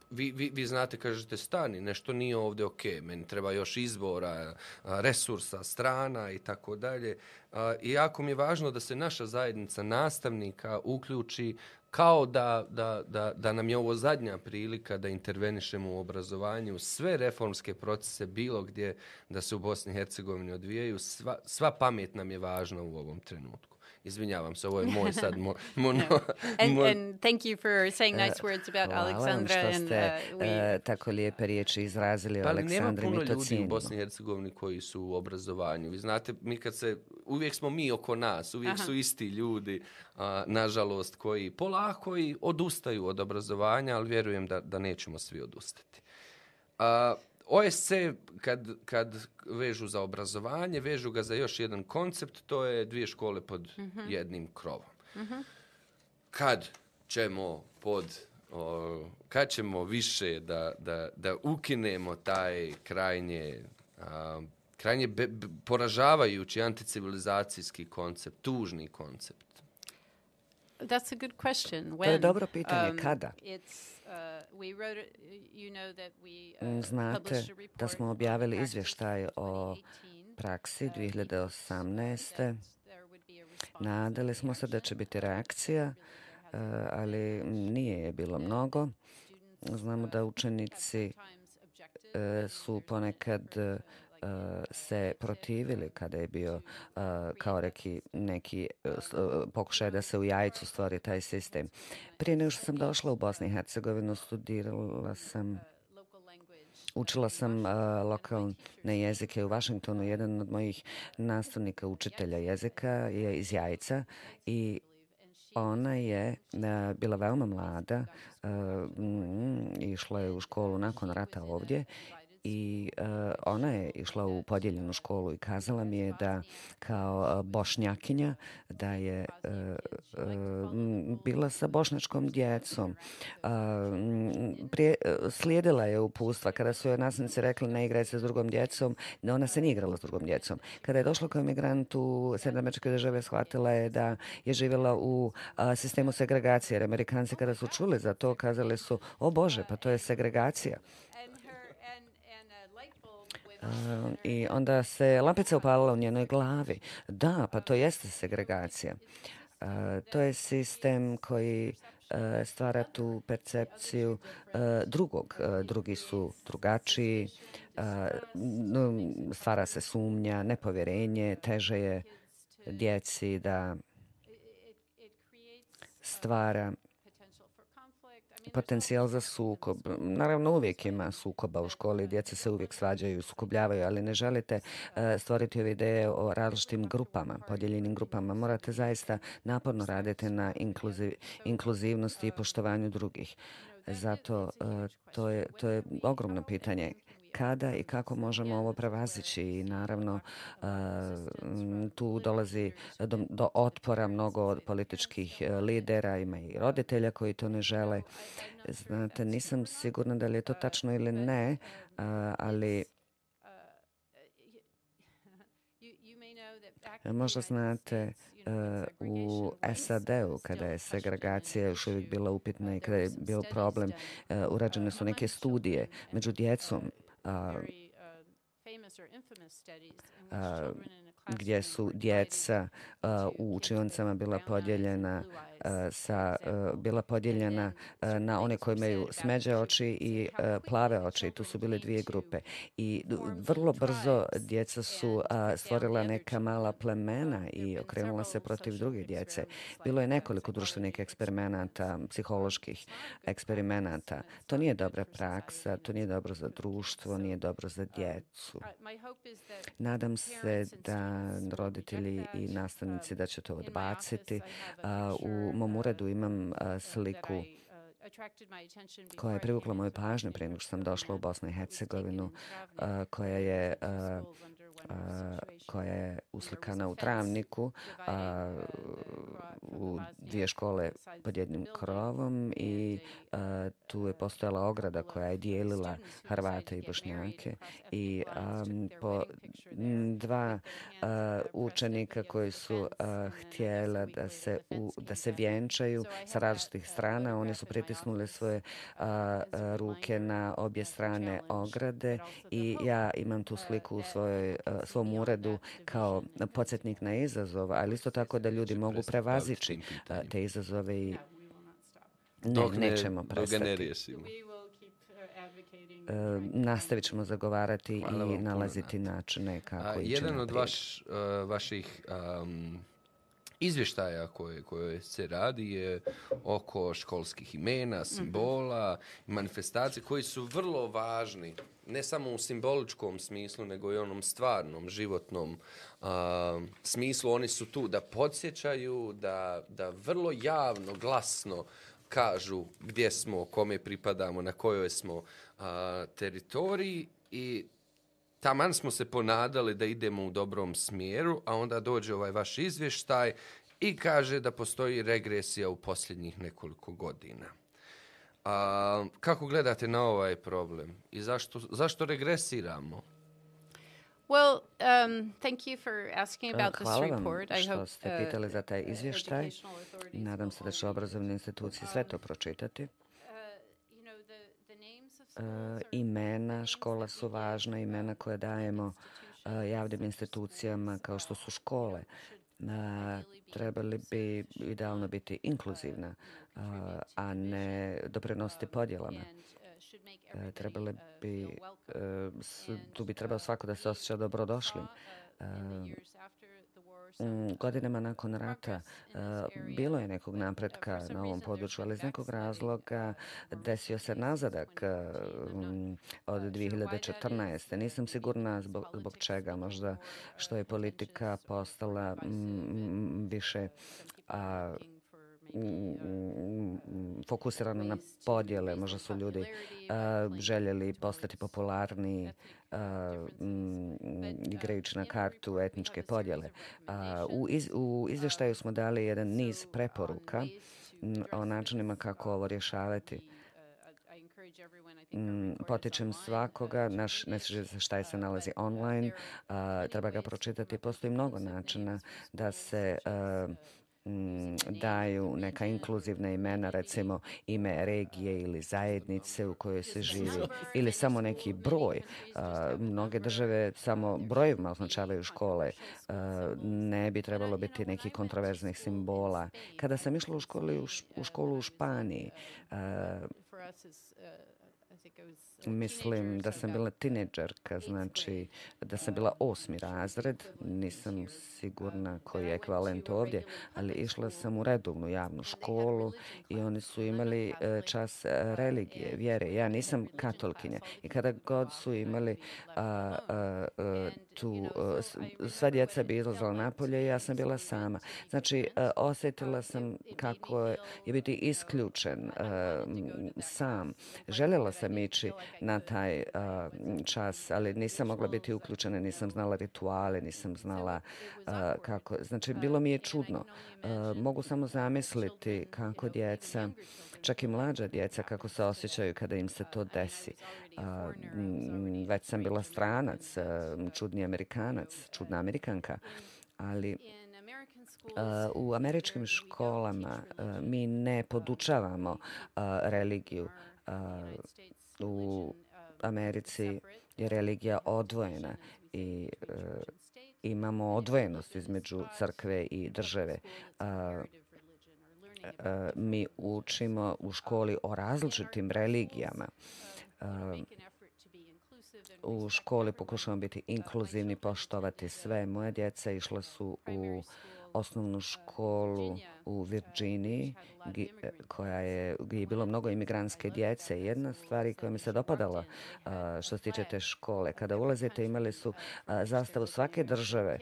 vi, vi, vi znate, kažete, stani, nešto nije ovdje ok, meni treba još izbora, a, resursa, strana i tako dalje. I jako mi je važno da se naša zajednica nastavnika uključi kao da, da, da, da nam je ovo zadnja prilika da intervenišemo u obrazovanju, sve reformske procese bilo gdje da se u Bosni i Hercegovini odvijaju, sva, sva pamet nam je važna u ovom trenutku. Izvinjavam se, ovo je moj sad mo, mono, And, moj, and thank you for saying nice words about Hvala vam Alexandra. što And ste uh, we, e, tako lijepe riječi izrazili o Pa ali nema Aleksandri, puno mi to ljudi u cijenimo. Bosni i Hercegovini koji su u obrazovanju. Vi znate, mi kad se, uvijek smo mi oko nas, uvijek Aha. su isti ljudi, a, nažalost, koji polako i odustaju od obrazovanja, ali vjerujem da, da nećemo svi odustati. A, OSC, kad, kad vežu za obrazovanje, vežu ga za još jedan koncept, to je dvije škole pod jednim krovom. Kad ćemo pod o, kad ćemo više da, da, da ukinemo taj krajnje a, krajnje be, be, poražavajući anticivilizacijski koncept, tužni koncept. that's a good question. When, To je dobro pitanje, um, kada? It's, uh, we, Mm, uh, Znate da smo objavili izvještaj o 2018. praksi Uh, we 2018. that there would be a response Nadali smo se da će biti reakcija, ali nije je bilo mnogo. Znamo uh, da učenici su ponekad Eh, se protivili kada je bio eh, kao reki neki e, pokušaj da se u jajcu stvori taj sistem. Prije nego što sam došla u Bosnu i Hercegovinu, studirala sam Učila sam uh, lokalne jezike u Vašingtonu. Jedan od mojih nastavnika, učitelja jezika je iz Jajca i ona je uh, bila veoma mlada, uh, išla je u školu nakon rata ovdje i uh, ona je išla u podijeljenu školu i kazala mi je da kao e, bošnjakinja da je uh, uh, bila sa bošnjačkom djecom. Uh, prije, uh, slijedila je upustva kada su joj nastavnici rekli ne igraj se s drugom djecom, da ona se nije igrala s drugom djecom. Kada je došla kao migrant u Sjedinameričke države, shvatila je da je živjela u uh, sistemu segregacije. Jer Amerikanci kada su čuli za to, kazali su, o Bože, pa to je segregacija. and her and and a light bulb I onda se lampica upalila u njenoj glavi. Da, pa to jeste segregacija. To je sistem koji stvara tu percepciju drugog. Drugi su drugačiji, stvara se sumnja, nepovjerenje, teže je djeci da stvara potential for conflict. I mean, potencijal za sukob. Naravno, uvijek ima sukoba u školi, djece se uvijek svađaju, sukobljavaju, ali ne želite e, stvoriti ove ideje o različitim grupama, podijeljenim grupama. Morate zaista naporno raditi na inkluziv, inkluzivnosti i poštovanju drugih. Zato e, to je, to je ogromno pitanje kada i kako možemo ovo prevazići. I naravno eh, tu dolazi do, do otpora mnogo od političkih eh, lidera, ima i roditelja koji to ne žele. Znate, nisam sigurna da li je to tačno ili ne, eh, ali you, you may know možda znate u SAD-u kada je segregacija još uvijek bila upitna i kada je bio problem, urađene su neke studije među djecom uh, gdje su djeca u učionicama bila podijeljena a, sa e, bila podijeljena e, na one koji imaju smeđe oči i plave oči. Tu su bile dvije grupe. I vrlo brzo djeca su stvorila neka mala plemena i okrenula se protiv drugih druge djece. Bilo je nekoliko društvenih eksperimenata, psiholoških eksperimenata. To nije dobra praksa, to nije dobro za društvo, nije dobro za djecu. Nadam se da roditelji i nastavnici da će to odbaciti. u U mom uredu imam e, sliku koja je privukla moju pažnju prije nego što sam došla u Bosnu i Hercegovinu, e, koja je e, a, koja je uslikana u travniku u dvije škole pod jednim krovom i tu je postojala ograda koja je dijelila Hrvate i Bošnjake i po dva učenika koji su htjela da se, u, da se vjenčaju sa različitih strana, oni su pritisnuli svoje ruke na obje strane ograde i ja imam tu sliku u svojoj see svom uredu kao podsjetnik na izazov, ali isto tako da ljudi mogu prevazići pitanjem. te izazove i Ne, nećemo prestati. E, nastavit ćemo zagovarati Hvala i nalaziti načine kako A, ići jedan od vaš, uh, vaših um, izvještaja koje, koje se radi je oko školskih imena, simbola, manifestacije koji su vrlo važni, ne samo u simboličkom smislu, nego i onom stvarnom, životnom a, smislu. Oni su tu da podsjećaju, da, da vrlo javno, glasno kažu gdje smo, kome pripadamo, na kojoj smo a, teritoriji i taman smo se ponadali da idemo u dobrom smjeru, a onda dođe ovaj vaš izvještaj i kaže da postoji regresija u posljednjih nekoliko godina. A, kako gledate na ovaj problem i zašto, zašto regresiramo? Well, um, thank you for asking about this Hvala vam report. I što hope ste uh, pitali za taj izvještaj. educational authorities Nadam se da će obrazovne institucije sve to pročitati. Uh, E, are imena škola that su važna, uh, imena koje dajemo e, javnim institucijama kao što su škole. Trebali bi idealno biti inkluzivna, a ne doprinositi podjelama. E, trebali bi, e, tu bi trebao svako da se osjeća dobrodošlim. E, Godinama nakon rata e, area, bilo je nekog uh, napretka na ovom području, ali iz nekog razloga uh, desio se nazadak e, mm, od 2014. Nisam sigurna zbog, zbog čega, možda što je politika postala mm, više a, fokusirana na podjele, možda su ljudi željeli postati popularniji a, mm, igrajući na kartu etničke podjele. U, iz, u izvještaju smo dali jedan niz preporuka mm, o načinima kako ovo rješavati. Mm, Potičem svakoga, naš, sviđa se šta je se nalazi online, a, treba ga pročitati. Postoji mnogo načina da se a, Mm, daju neka inkluzivna imena, recimo ime regije ili zajednice u kojoj se živi, ili samo neki broj. Mnoge države samo brojevima označavaju škole. Ne bi trebalo biti neki kontroverznih simbola. Kada sam išla u, školi, u školu u Španiji, Mislim da sam bila tineđerka, znači da sam bila osmi razred, nisam sigurna koji je ekvivalent ovdje, ali išla sam u redovnu javnu školu i oni su imali e, čas e, religije, vjere. Ja nisam katolkinja i kada god su imali a, a, a, tu, a, sva djeca bi izlazila napolje i ja sam bila sama. Znači, a, osjetila sam kako je biti isključen a, sam. Željela sam ići na taj a, čas, ali nisam mogla biti uključena, nisam znala rituale, nisam znala a, kako. Znači, bilo mi je čudno. A, mogu samo zamisliti kako djeca, čak i mlađa djeca, kako se osjećaju kada im se to desi. A, m, već sam bila stranac, a, čudni amerikanac, čudna amerikanka, ali Uh, u američkim školama uh, mi ne podučavamo uh, religiju. U Americi je religija odvojena i e, imamo odvojenost između crkve i države. A, a, mi učimo u školi o različitim religijama. A, u školi pokušavamo biti inkluzivni, poštovati sve. Moja djeca išla su u osnovnu školu u Virginiji gi- koja je, gdje je bilo mnogo imigrantske djece. Jedna stvar koja mi se dopadala što se tiče te škole, kada ulazite imali su zastavu svake države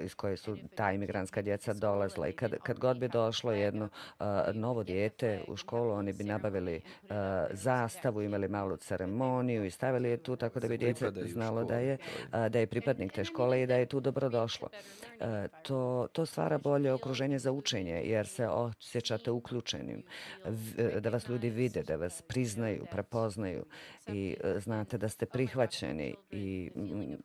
iz koje su ta imigrantska djeca dolazila i kad, kad god bi došlo jedno novo dijete u školu, oni bi nabavili zastavu, imali malu ceremoniju i stavili je tu tako da bi djece znalo da je, da je pripadnik te škole i da je tu dobrodošlo. To, to stvara bolje okruženje za učenje jer se osjećate uključenim, da vas ljudi vide, da vas priznaju, prepoznaju i e, znate da ste prihvaćeni i,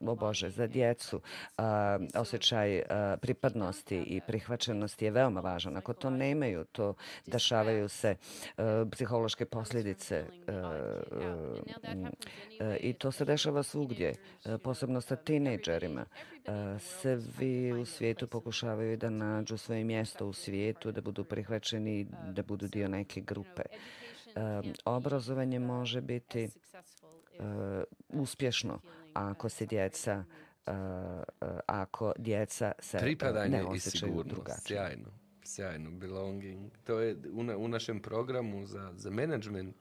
o Bože, za djecu a, osjećaj a, pripadnosti i prihvaćenosti je veoma važan. Ako to nemaju, to dešavaju se e, psihološke posljedice i to se dešava svugdje, posebno sa tinejdžerima. E, Svi u svijetu pokušavaju da nađu svoje mjesto u svijetu, da budu prihvaćeni, da budu dio neke grupe. Um, obrazovanje može biti uh, uspješno ako se djeca ako djeca se Pripadanje ne i osjećaju sigurnost. drugačije. Sjajno. Sjajno. Belonging. To je u, na, u našem programu za, za management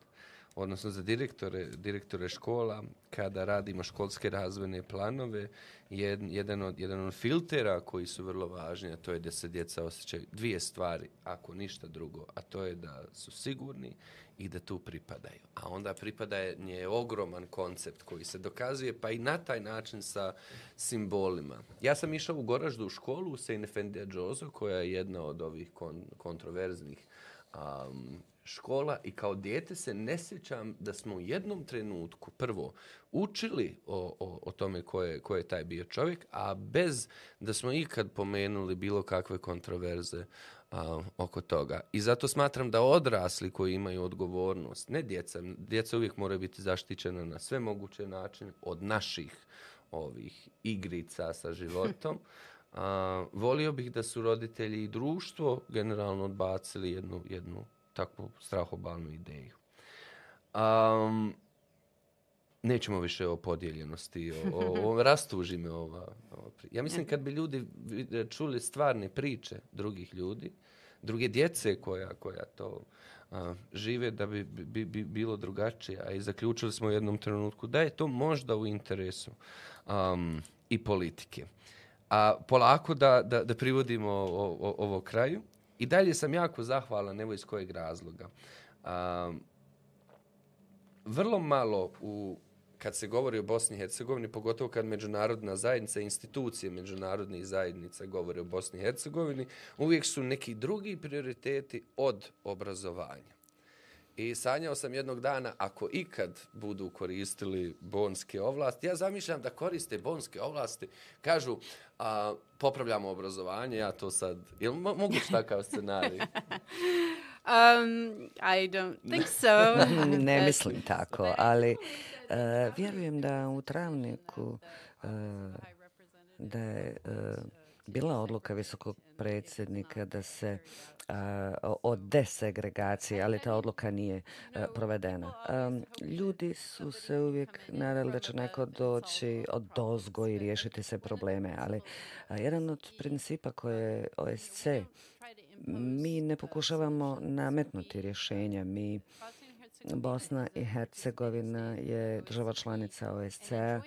odnosno za direktore, direktore škola, kada radimo školske razvojne planove, jed, jedan, od, jedan od filtera koji su vrlo važni, a to je da se djeca osjećaju dvije stvari, ako ništa drugo, a to je da su sigurni i da tu pripadaju. A onda pripadanje je ogroman koncept koji se dokazuje, pa i na taj način sa simbolima. Ja sam išao u Goraždu u školu u Sejne Fendija Džozo, koja je jedna od ovih kon, kontroverznih um, škola i kao dijete se ne sjećam da smo u jednom trenutku prvo učili o, o, o tome ko je, ko je taj bio čovjek, a bez da smo ikad pomenuli bilo kakve kontroverze a, oko toga. I zato smatram da odrasli koji imaju odgovornost, ne djeca, djeca uvijek moraju biti zaštićena na sve moguće načine od naših ovih igrica sa životom. A, volio bih da su roditelji i društvo generalno odbacili jednu, jednu takvu strahobalnu ideju. Um, nećemo više o podijeljenosti, o, o, o rastuži me ova, ova pri... Ja mislim kad bi ljudi čuli stvarne priče drugih ljudi, druge djece koja, koja to a, žive, da bi, bi, bi bilo drugačije. A i zaključili smo u jednom trenutku da je to možda u interesu um, i politike. A polako da, da, da privodimo o, o, ovo kraju. I dalje sam jako zahvalan, evo iz kojeg razloga. Um, vrlo malo u kad se govori o Bosni i Hercegovini, pogotovo kad međunarodna zajednica, institucije međunarodnih zajednica govore o Bosni i Hercegovini, uvijek su neki drugi prioriteti od obrazovanja. I sanjao sam jednog dana, ako ikad budu koristili bonske ovlasti, ja zamišljam da koriste bonske ovlasti, kažu, a, popravljamo obrazovanje, ja to sad, jel mo moguć takav scenarij? Um, I don't think so. ne mislim tako, ali uh, vjerujem da u travniku uh, da je uh, bila odluka visokog predsjednika da se uh, o- desegregaciji, ali ta odluka nije uh, provedena. Um, ljudi su se uvijek nadali da će neko doći od dozgo i riješiti se probleme, ali uh, jedan od principa koje je OSC mi ne pokušavamo nametnuti rješenja. Mi Bosna i Hercegovina je država članica OSCE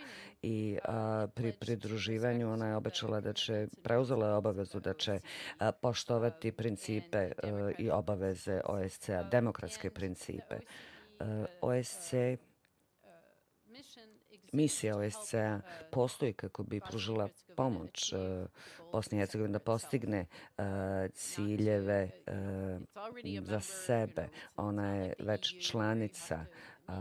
i a, pri pridruživanju ona je obećala da će, preuzela je obavezu da će a, poštovati principe a, i obaveze OSCE-a, demokratske principe. A, OSCE misija OSCE-a postoji kako bi pružila pomoć uh, Bosni i Hercegovini da postigne uh, ciljeve uh, za sebe. Ona je već članica uh,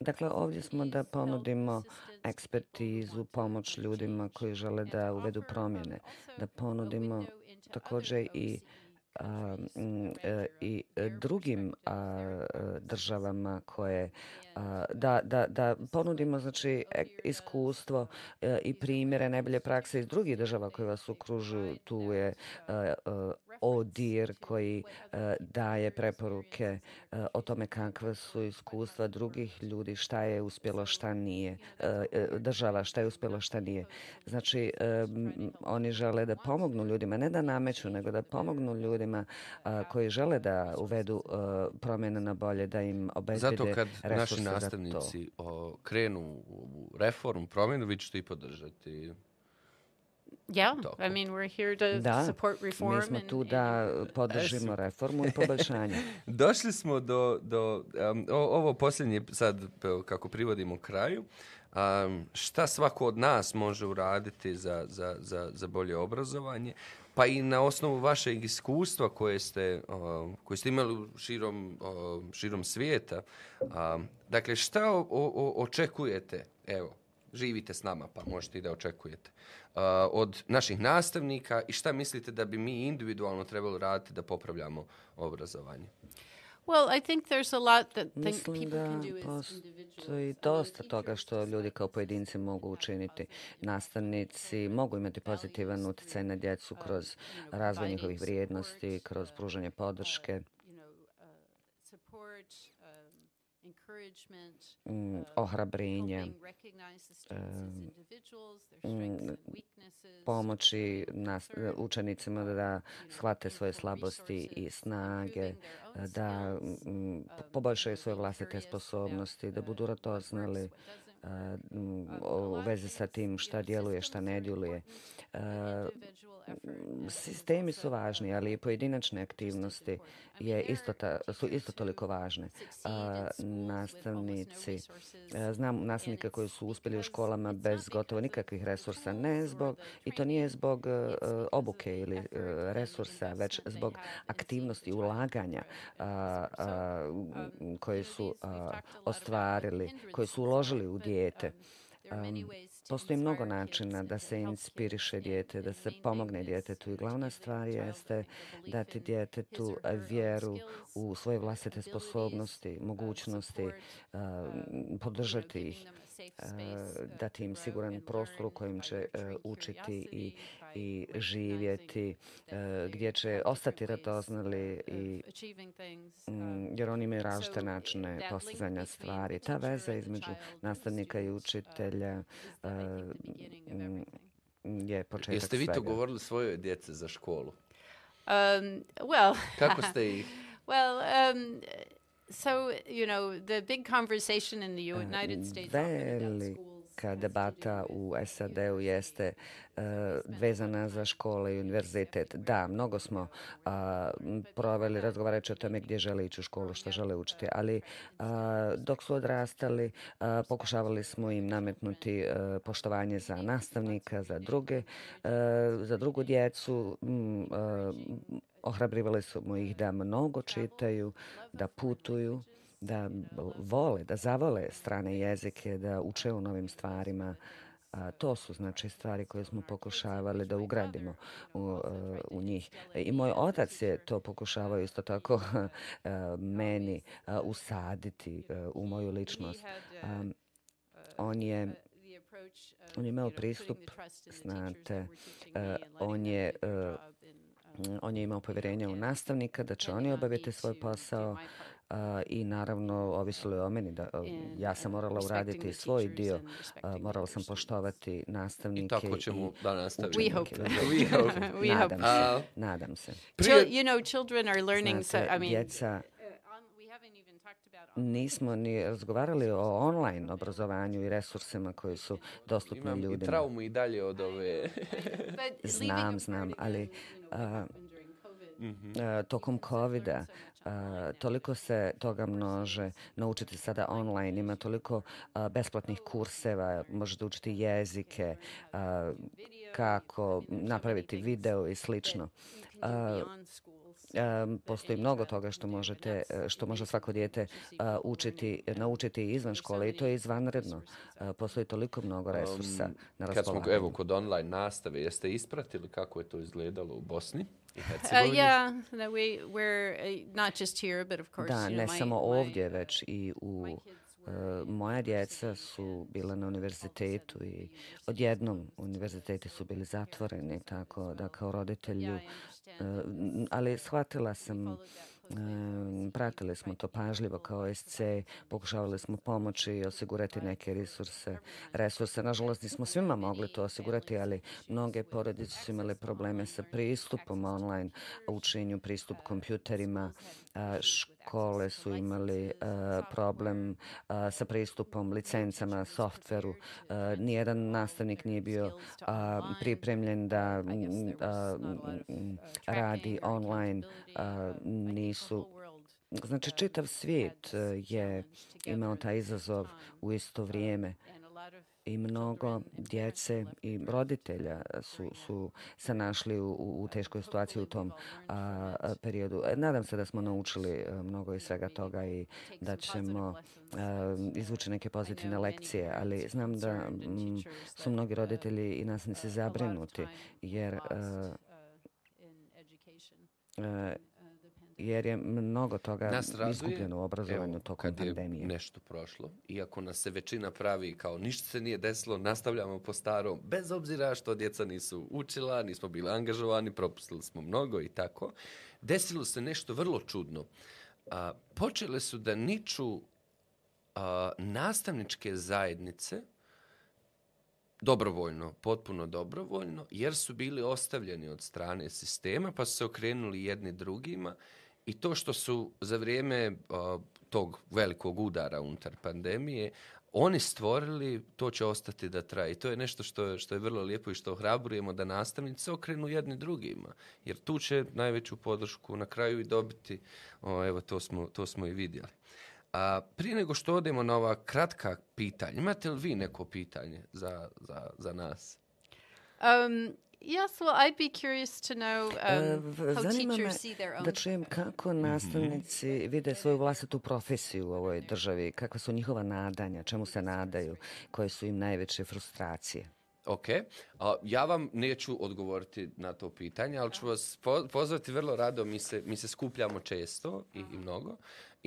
Dakle, ovdje smo da ponudimo ekspertizu, pomoć ljudima koji žele da uvedu promjene, da ponudimo također i a, i e, drugim a, državama koje a, da, da, da ponudimo znači e, iskustvo e, i primjere najbolje prakse iz drugih država koje vas okružuju. Tu je ODIR koji e, daje preporuke e, o tome kakve su iskustva drugih ljudi, šta je uspjelo, šta nije, e, država šta je uspjelo, šta nije. Znači, oni žele da pomognu ljudima, ne da nameću, nego da pomognu ljudima koji žele da uvedu promjene na bolje, da im obezbede Zato kad naši nastavnici krenu u reformu, promjenu, vi ćete i podržati. Yeah, Tako. I mean, we're here to Da, support reform. mi smo tu and- da podržimo reformu i poboljšanje. Došli smo do, do um, o- ovo posljednje sad kako privodimo kraju. Um, šta svako od nas može uraditi za, za, za, za bolje obrazovanje? Pa i na osnovu vašeg iskustva koje ste, um, koje ste imali širom, um, širom svijeta. Um, dakle, šta o, o, očekujete? Evo, živite s nama, pa možete i da očekujete. Uh, od naših nastavnika i šta mislite da bi mi individualno trebali raditi da popravljamo obrazovanje? Well, I think there's a lot that think Mislim people da can do as postoji dosta toga što ljudi kao pojedinci mogu učiniti. Nastavnici mogu imati pozitivan utjecaj na djecu kroz razvoj njihovih vrijednosti, kroz pružanje podrške, you know, uh, support, um, encouragement, mm, uh, ohrabrenje, helping recognize the students as individuals, their strengths and weaknesses, pomoći nas, učenicima da shvate svoje slabosti i snage, da mm, poboljšaju svoje vlastite sposobnosti, da budu radoznali a, mm, u vezi sa tim šta djeluje, šta ne djeluje. Mm, sistemi su važni, ali i pojedinačne aktivnosti je isto ta, su isto toliko važne. A, nastavnici, a, znam nastavnike koji su uspjeli u školama bez gotovo nikakvih resursa, ne zbog, i to nije zbog a, obuke ili a, resursa, već zbog aktivnosti ulaganja a, a, koje su a, ostvarili, koje su uložili u dijete. Um, postoji mnogo načina da se inspiriše dijete, da se pomogne djetetu i glavna stvar jeste dati djetetu vjeru u svoje vlastite sposobnosti, mogućnosti, podržati ih, dati im siguran prostor u kojem će e, učiti i, i živjeti, uh, gdje će ostati radoznali i Mm, jer oni imaju različite načine postizanja stvari. Ta veza između nastavnika i učitelja uh, mm, je početak Jeste vi svega. to govorili svojoj djece za školu? Um, well, Kako ste ih? well, um, so you know, the big conversation in the United States often about schools Velika debata u SAD-u jeste uh, vezana za škole i univerzitet. Da, mnogo smo uh, proveli razgovarajući o tome gdje žele ići u školu, što žele učiti, ali uh, dok su odrastali, uh, pokušavali smo im nametnuti uh, poštovanje za nastavnika, za druge, uh, za drugu djecu, um, uh, ohrabrivali smo ih da mnogo čitaju, da putuju, da vole, da zavole strane jezike, da uče o novim stvarima. A, to su znači stvari koje smo pokušavali da ugradimo u, e, u njih. I moj otac je to pokušavao isto tako e, meni e, usaditi u moju ličnost. A, on je on je imao pristup, znate, on je on je imao povjerenje u nastavnika da će oni obaviti svoj posao a, i naravno ovisilo je o meni da a, ja sam morala uraditi svoj dio, a, morala sam poštovati nastavnike I tako ćemo da nastavimo. We hope. We hope. We nadam hope. se, A, nadam se. Chil- you know, children are learning. So Znate, I mean, djeca uh, on, we haven't even talked about. on- nismo ni razgovarali o online obrazovanju i resursima koji su dostupni Imam i ljudima. traumu i dalje od ove... But leaving Znam, znam, ali COVID, E, tokom covida a, toliko se toga množe naučiti sada online ima toliko a, besplatnih kurseva možete učiti jezike a, kako napraviti video i slično postoji mnogo toga što možete e, što može svako dijete a, učiti naučiti izvan škole i to je izvanredno A, postoji toliko mnogo resursa na Kad smo, raspolaganju evo, kod online nastave, jeste ispratili kako je to izgledalo u Bosni i Uh, Hercegovini? yeah, that we we're uh, not just here, but of course, Da, you know, ne my- samo my, ovdje, uh, već i u E, moja djeca su bila na univerzitetu i odjednom univerziteti su bili zatvoreni, tako da kao roditelju, e, ali shvatila sam, e, pratili smo to pažljivo kao SC, pokušavali smo pomoći i osigurati neke resurse. resurse. Nažalost, nismo svima mogli to osigurati, ali mnoge porodice su imale probleme sa pristupom online učenju, pristup kompjuterima, škole su imali problem sa pristupom licencama, softveru. Nijedan nastavnik nije bio pripremljen da radi online. Nisu Znači, čitav svijet je imao taj izazov u isto vrijeme i mnogo djece i roditelja su, su se našli u, u teškoj situaciji u tom a, periodu. E, nadam se da smo naučili e, mnogo iz svega toga i da ćemo a, izvući neke pozitivne lekcije, ali znam da m, su mnogi roditelji i nasnici zabrinuti jer a, a, jer je mnogo toga Nas izgubljeno u obrazovanju evo, tokom kad je pandemije. nešto prošlo, iako nas se većina pravi kao ništa se nije desilo, nastavljamo po starom, bez obzira što djeca nisu učila, nismo bili angažovani, propustili smo mnogo i tako. Desilo se nešto vrlo čudno. A, počele su da niču a, nastavničke zajednice, dobrovoljno, potpuno dobrovoljno, jer su bili ostavljeni od strane sistema, pa su se okrenuli jedni drugima i to što su za vrijeme a, tog velikog udara unutar pandemije, oni stvorili, to će ostati da traje. I to je nešto što je, što je vrlo lijepo i što ohrabrujemo da nastavnici se okrenu jedni drugima. Jer tu će najveću podršku na kraju i dobiti, o, evo to smo, to smo i vidjeli. A, prije nego što odemo na ova kratka pitanja, imate li vi neko pitanje za, za, za nas? Um, yes, well, I'd be curious to know um, v- how Zanima teachers see their own. da čujem kako nastavnici vide svoju vlastitu profesiju u ovoj državi, kakva su njihova nadanja, čemu se nadaju, koje su im najveće frustracije. Ok, a, ja vam neću odgovoriti na to pitanje, ali ću vas po- pozvati vrlo rado, mi se, mi se skupljamo često i, i mnogo.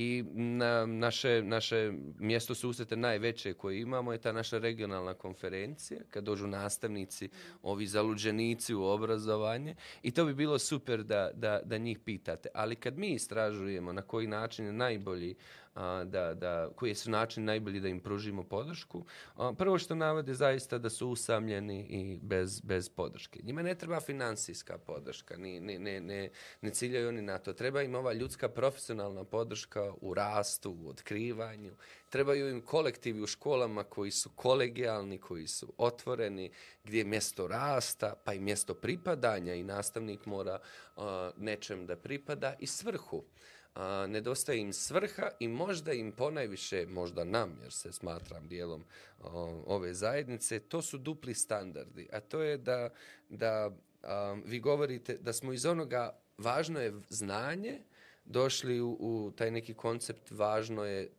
I na, naše, naše mjesto susrete najveće koje imamo je ta naša regionalna konferencija, kad dođu nastavnici, ovi zaluđenici u obrazovanje. I to bi bilo super da, da, da njih pitate. Ali kad mi istražujemo na koji način je najbolji a, da, da, koji su način najbolji da im pružimo podršku. A, prvo što navode zaista da su usamljeni i bez, bez podrške. Njima ne treba finansijska podrška, ni, ne, ne, ne, ne ciljaju oni na to. Treba im ova ljudska profesionalna podrška u rastu, u otkrivanju. Trebaju im kolektivi u školama koji su kolegijalni, koji su otvoreni, gdje je mjesto rasta, pa i mjesto pripadanja i nastavnik mora a, nečem da pripada i svrhu a, nedostaje im svrha i možda im ponajviše, možda nam, jer se smatram dijelom o, ove zajednice, to su dupli standardi. A to je da, da a, vi govorite da smo iz onoga, važno je znanje, došli u, u taj neki koncept, važno je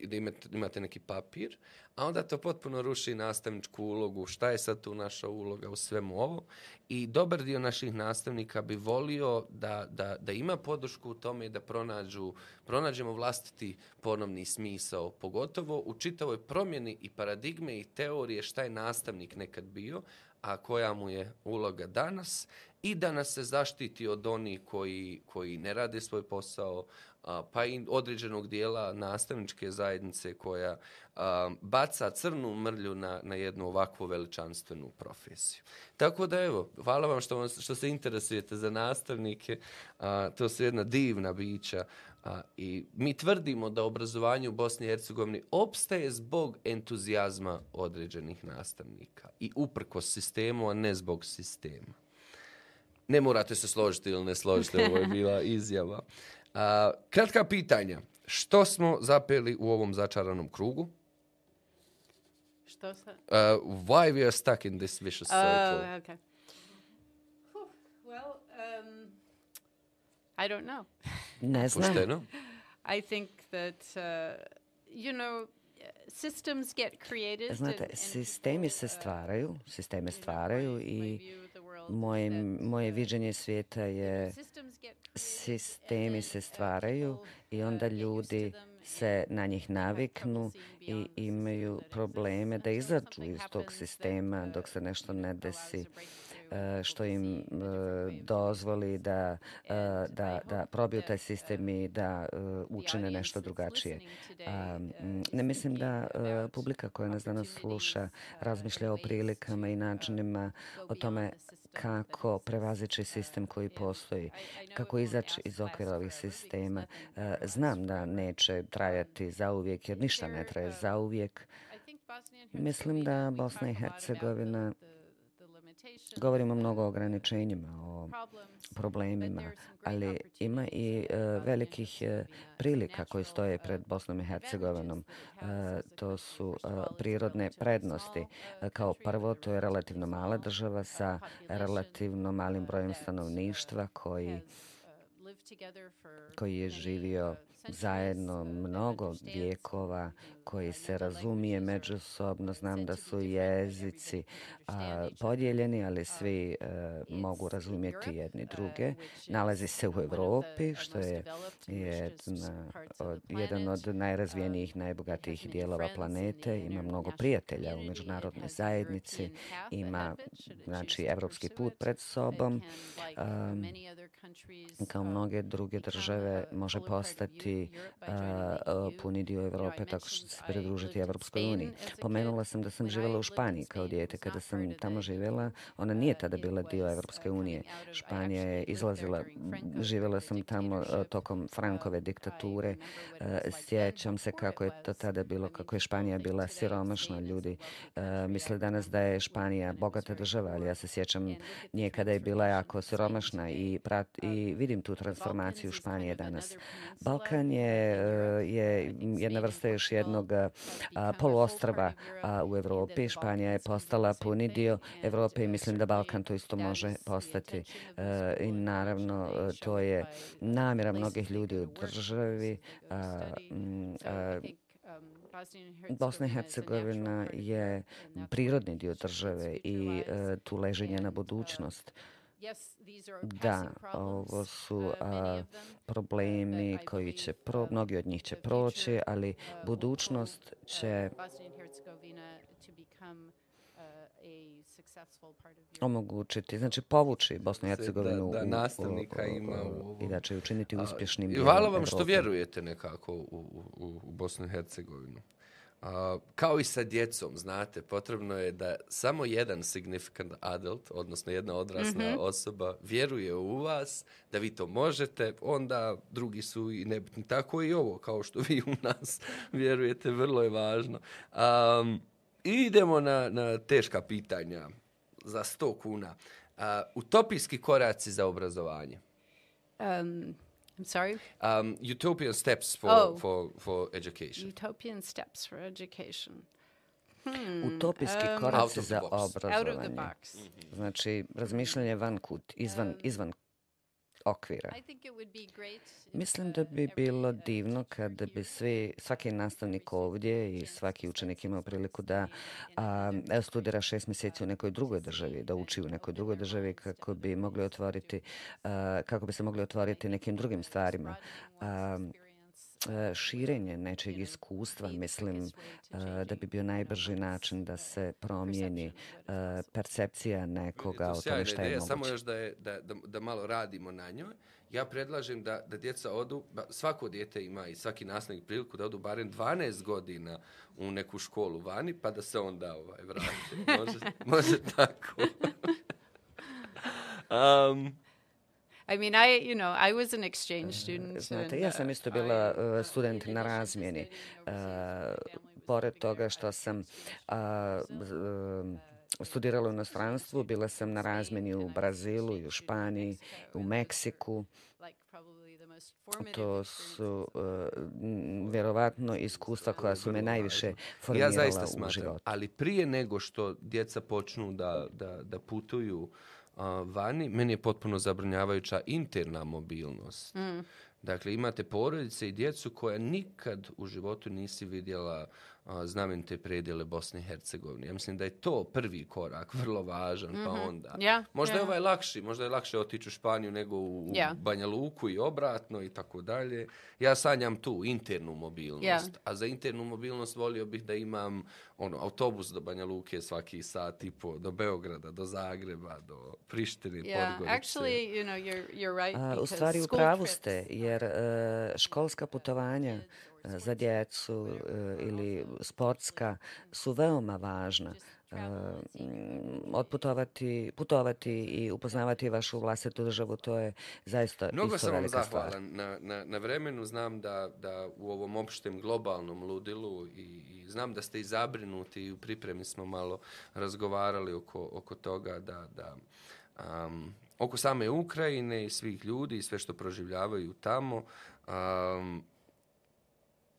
da imate, imate neki papir, a onda to potpuno ruši nastavničku ulogu, šta je sad tu naša uloga u svemu ovo. I dobar dio naših nastavnika bi volio da, da, da ima podršku u tome da pronađu, pronađemo vlastiti ponovni smisao, pogotovo u čitavoj promjeni i paradigme i teorije šta je nastavnik nekad bio, a koja mu je uloga danas i da nas se zaštiti od onih koji, koji ne rade svoj posao, a, pa i određenog dijela nastavničke zajednice koja a, baca crnu mrlju na, na jednu ovakvu veličanstvenu profesiju. Tako da evo, hvala vam što, vam, što se interesujete za nastavnike, a, to su jedna divna bića a, i mi tvrdimo da obrazovanje u Bosni i Hercegovini opstaje zbog entuzijazma određenih nastavnika i uprko sistemu, a ne zbog sistema. Ne morate se složiti ili ne složiti, ovo je bila izjava. A, kratka pitanja. Što smo zapeli u ovom začaranom krugu? Što sa? Uh, why we are stuck in this vicious circle? Oh, okay. Whew, Well, um, I don't know. Ne znam. Pošteno? I think that uh, you know systems get created. and- Znate, and sistemi se uh, stvaraju, sisteme stvaraju i moje, moje uh, viđenje svijeta je sistemi se uh, stvaraju i uh, onda ljudi se na njih naviknu i imaju probleme da izađu iz tog sistema uh, dok se nešto ne desi and što im doing dozvoli da, da, da probiju taj sistem i da učine nešto drugačije. uh, mm, ne mislim da publika koja nas danas sluša uh, razmišlja o prilikama i uh, načinima o tome kako prevazići sistem koji postoji, kako izaći iz okvira ovih sistema. E, znam da neće trajati zauvijek, jer ništa ne traje zauvijek. Mislim da Bosna i Hercegovina govorimo mnogo o ograničenjima, o problemima, ali ima i uh, velikih uh, prilika koje stoje pred Bosnom i Hercegovinom. Uh, To su First prirodne prednosti. uh, Kao prvo, to je relativno mala država sa relativno malim brojem stanovništva koji koji je živio zajedno mnogo vijekova, koji se razumije međusobno. Znam da su jezici a, podijeljeni, ali svi a, mogu razumjeti jedni druge. Nalazi se u Evropi, što je jedna, od, jedan od najrazvijenijih, najbogatijih dijelova planete. Ima mnogo prijatelja u međunarodnoj zajednici. Ima znači, evropski put pred sobom. A, kao mnoge druge države može postati uh, puni dio Evrope tako što se pridružiti Evropskoj uniji. Pomenula sam da sam živjela u Španiji kao dijete. Kada sam tamo živjela, ona nije tada bila dio Evropske unije. Španija je izlazila, živjela sam tamo uh, tokom Frankove diktature. Uh, sjećam se kako je to tada bilo, kako je Španija bila siromašna. Ljudi misle danas da je Španija bogata država, ali ja se sjećam nije kada je bila jako siromašna i, prat, i vidim tu transformaciju Španije danas. Balkan je, eh, je jedna vrsta još jednog eh, poluostrava eh, u Evropi. Španija je postala puni dio Evrope i mislim da Balkan to isto može postati. I naravno, to je namjera mnogih ljudi u državi. Mm, Bosna i Hercegovina je prirodni dio države i tu leži njena budućnost. Da, ovo su a, problemi koji će, pro, mnogi od njih će proći, ali budućnost će omogućiti, znači povući Bosnu i Hercegovinu da, da nastavnika u, u, ima u, i da će učiniti uspješnim. Hvala vam što vjerujete nekako u, u, u Bosnu i Hercegovinu. A, kao i sa djecom, znate, potrebno je da samo jedan significant adult, odnosno jedna odrasla mm -hmm. osoba, vjeruje u vas, da vi to možete, onda drugi su i nebitni. Tako i ovo, kao što vi u nas vjerujete, vrlo je važno. Um, idemo na, na teška pitanja za 100 kuna. Uh, utopijski koraci za obrazovanje. Um, I'm sorry? Um, utopian steps for, oh. for, for education. Utopian steps for education. Hmm. Utopijski um, koraci za obrazovanje. Out of the box. Mm -hmm. Znači, razmišljanje van kut, izvan, um, izvan okvira. Mislim da bi bilo divno kada bi svi, svaki nastavnik ovdje i svaki učenik imao priliku da a, studira šest mjeseci u nekoj drugoj državi, da uči u nekoj drugoj državi kako bi mogli otvoriti, a, kako bi se mogli otvoriti nekim drugim stvarima. A, širenje nečeg iskustva, mislim e, da bi bio najbrži način da se promijeni e, percepcija nekoga o tome što je moguće. Samo još da, je, da, da, da malo radimo na njoj. Ja predlažem da, da djeca odu, svako djete ima i svaki nastavnik priliku da odu barem 12 godina u neku školu vani, pa da se onda ovaj, vrati. Može, može tako. um, I mean, I, you know, I was an exchange student. Znate, ja sam isto bila uh, student na razmjeni. Uh, pored toga što sam uh, uh, studirala u inostranstvu, bila sam na razmjeni u Brazilu i u Španiji, u Meksiku. To su uh, vjerovatno iskustva koja su me najviše formirala ja zaista smatram, u životu. Ali prije nego što djeca počnu da, da, da putuju uh, vani, meni je potpuno zabranjavajuća interna mobilnost. Mm. Dakle, imate porodice i djecu koja nikad u životu nisi vidjela znamenite predjele Bosne i Hercegovine. Ja mislim da je to prvi korak, vrlo važan, mm -hmm. pa mhm. onda. Yeah, možda yeah. je ovaj lakši, možda je lakše otići u Španiju nego u, yeah. Banja Luku i obratno i tako dalje. Ja sanjam tu internu mobilnost. Yeah. A za internu mobilnost volio bih da imam ono autobus do Banja Luke svaki sat i po, do Beograda, do Zagreba, do Prištine, yeah. Podgorice. Actually, you know, you're, you're right. Uh, u stvari, u pravu ste, jer uh, školska putovanja za djecu e, ili sportska su veoma važna. E, otputovati, putovati i upoznavati vašu vlastitu državu, to je zaista Mnogo isto velika stvar. Mnogo sam vam zahvalan na, na, na vremenu. Znam da, da u ovom opštem globalnom ludilu i, i znam da ste i zabrinuti i u pripremi smo malo razgovarali oko, oko toga da, da um, oko same Ukrajine i svih ljudi i sve što proživljavaju tamo. Um,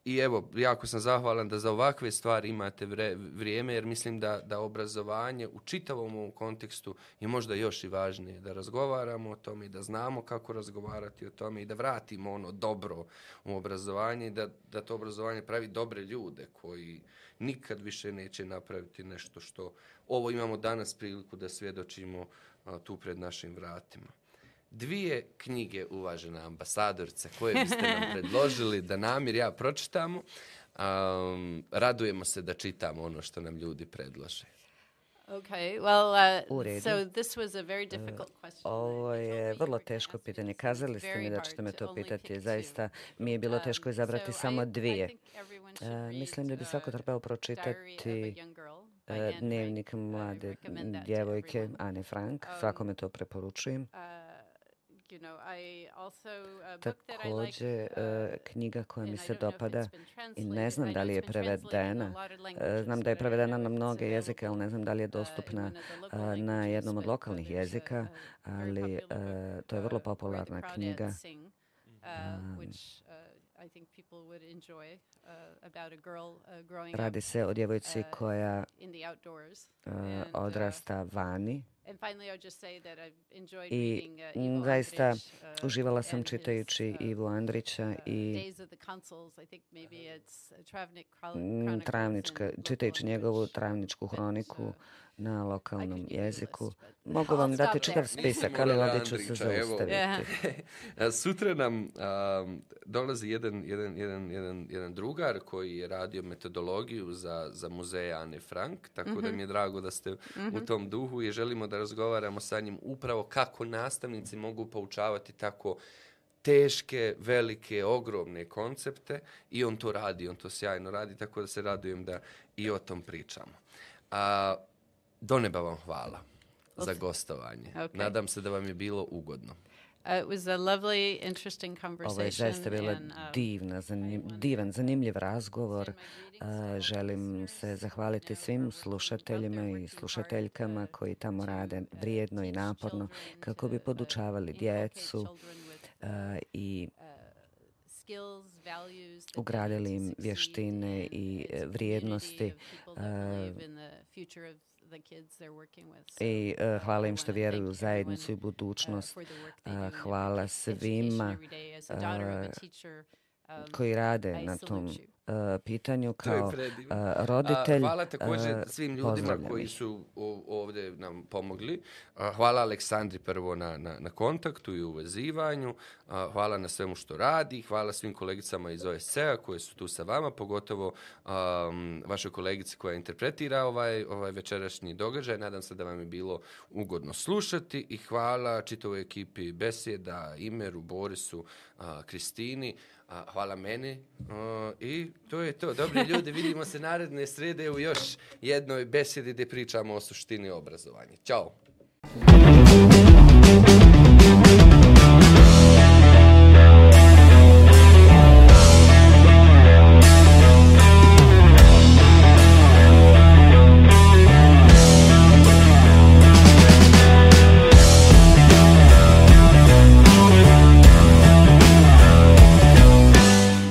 I evo, jako sam zahvalan da za ovakve stvari imate vre, vrijeme, jer mislim da, da obrazovanje u čitavom ovom kontekstu je možda još i važnije. Da razgovaramo o tome i da znamo kako razgovarati o tome i da vratimo ono dobro u obrazovanje i da, da to obrazovanje pravi dobre ljude koji nikad više neće napraviti nešto što ovo imamo danas priliku da svjedočimo a, tu pred našim vratima dvije knjige, uvažena ambasadorice, koje biste nam predložili da namir ja pročitamo. Um, radujemo se da čitamo ono što nam ljudi predlože. Okay, well, uh, so this was a very difficult question. Ovo je vrlo teško pitanje. Kazali ste mi da ćete me to pitati. Zaista mi je bilo teško um, izabrati samo dvije. Uh, mislim da bi svako trebao pročitati uh, dnevnik mlade djevojke Ane Frank. Um, Svakome to preporučujem. Također, uh, knjiga koja mi se dopada i ne znam da li je prevedena. Uh, znam da je prevedena na mnoge jezike, ali ne znam da li je uh, dostupna na jednom od lokalnih jezika, ali to je vrlo popularna knjiga. Radi se o djevojci koja odrasta vani i uh, zaista uh, uživala sam čitajući uh, Ivu Andrića i travnička, čitajući njegovu travničku hroniku na lokalnom jeziku. Mogu vam dati čitav spisak, ali ovdje ću se zaustaviti. Sutra nam um, dolazi jedan, jedan, jedan, jedan, jedan drugar koji je radio metodologiju za, za muzeje Anne Frank, tako mm -hmm. da mhm. mi je drago da ste mm -hmm. u mhm. tom duhu i želimo da razgovaramo sa njim upravo kako nastavnici mogu poučavati tako teške, velike, ogromne koncepte i on to radi, on to sjajno radi, tako da se radujem da i o tom pričamo. A, Do neba vam hvala za gostovanje. Okay. Nadam se da vam je bilo ugodno. Uh, it was a lovely, interesting conversation. Ovo je zaista bila and, uh, divna, zanim, divan, zanimljiv razgovor. Uh, želim se zahvaliti svim slušateljima i slušateljkama koji tamo rade vrijedno i naporno kako bi podučavali djecu uh, i ugradili im vještine i vrijednosti uh, I uh, hvala im što vjeruju u zajednicu i budućnost. Uh, hvala svima uh, koji rade na tom uh, pitanju kao uh, roditelj. Uh, hvala također uh, svim ljudima koji su ovdje nam pomogli. Uh, hvala Aleksandri prvo na, na, na kontaktu i uvezivanju. Uh, hvala na svemu što radi. Hvala svim kolegicama iz OSCE-a koje su tu sa vama, pogotovo um, vašoj kolegici koja interpretira ovaj, ovaj večerašnji događaj. Nadam se da vam je bilo ugodno slušati i hvala čitovoj ekipi Besjeda, Imeru, Borisu, uh, Kristini. A, hvala meni o, i to je to. Dobri ljudi, vidimo se naredne srede u još jednoj besedi gdje pričamo o suštini obrazovanja. Ćao!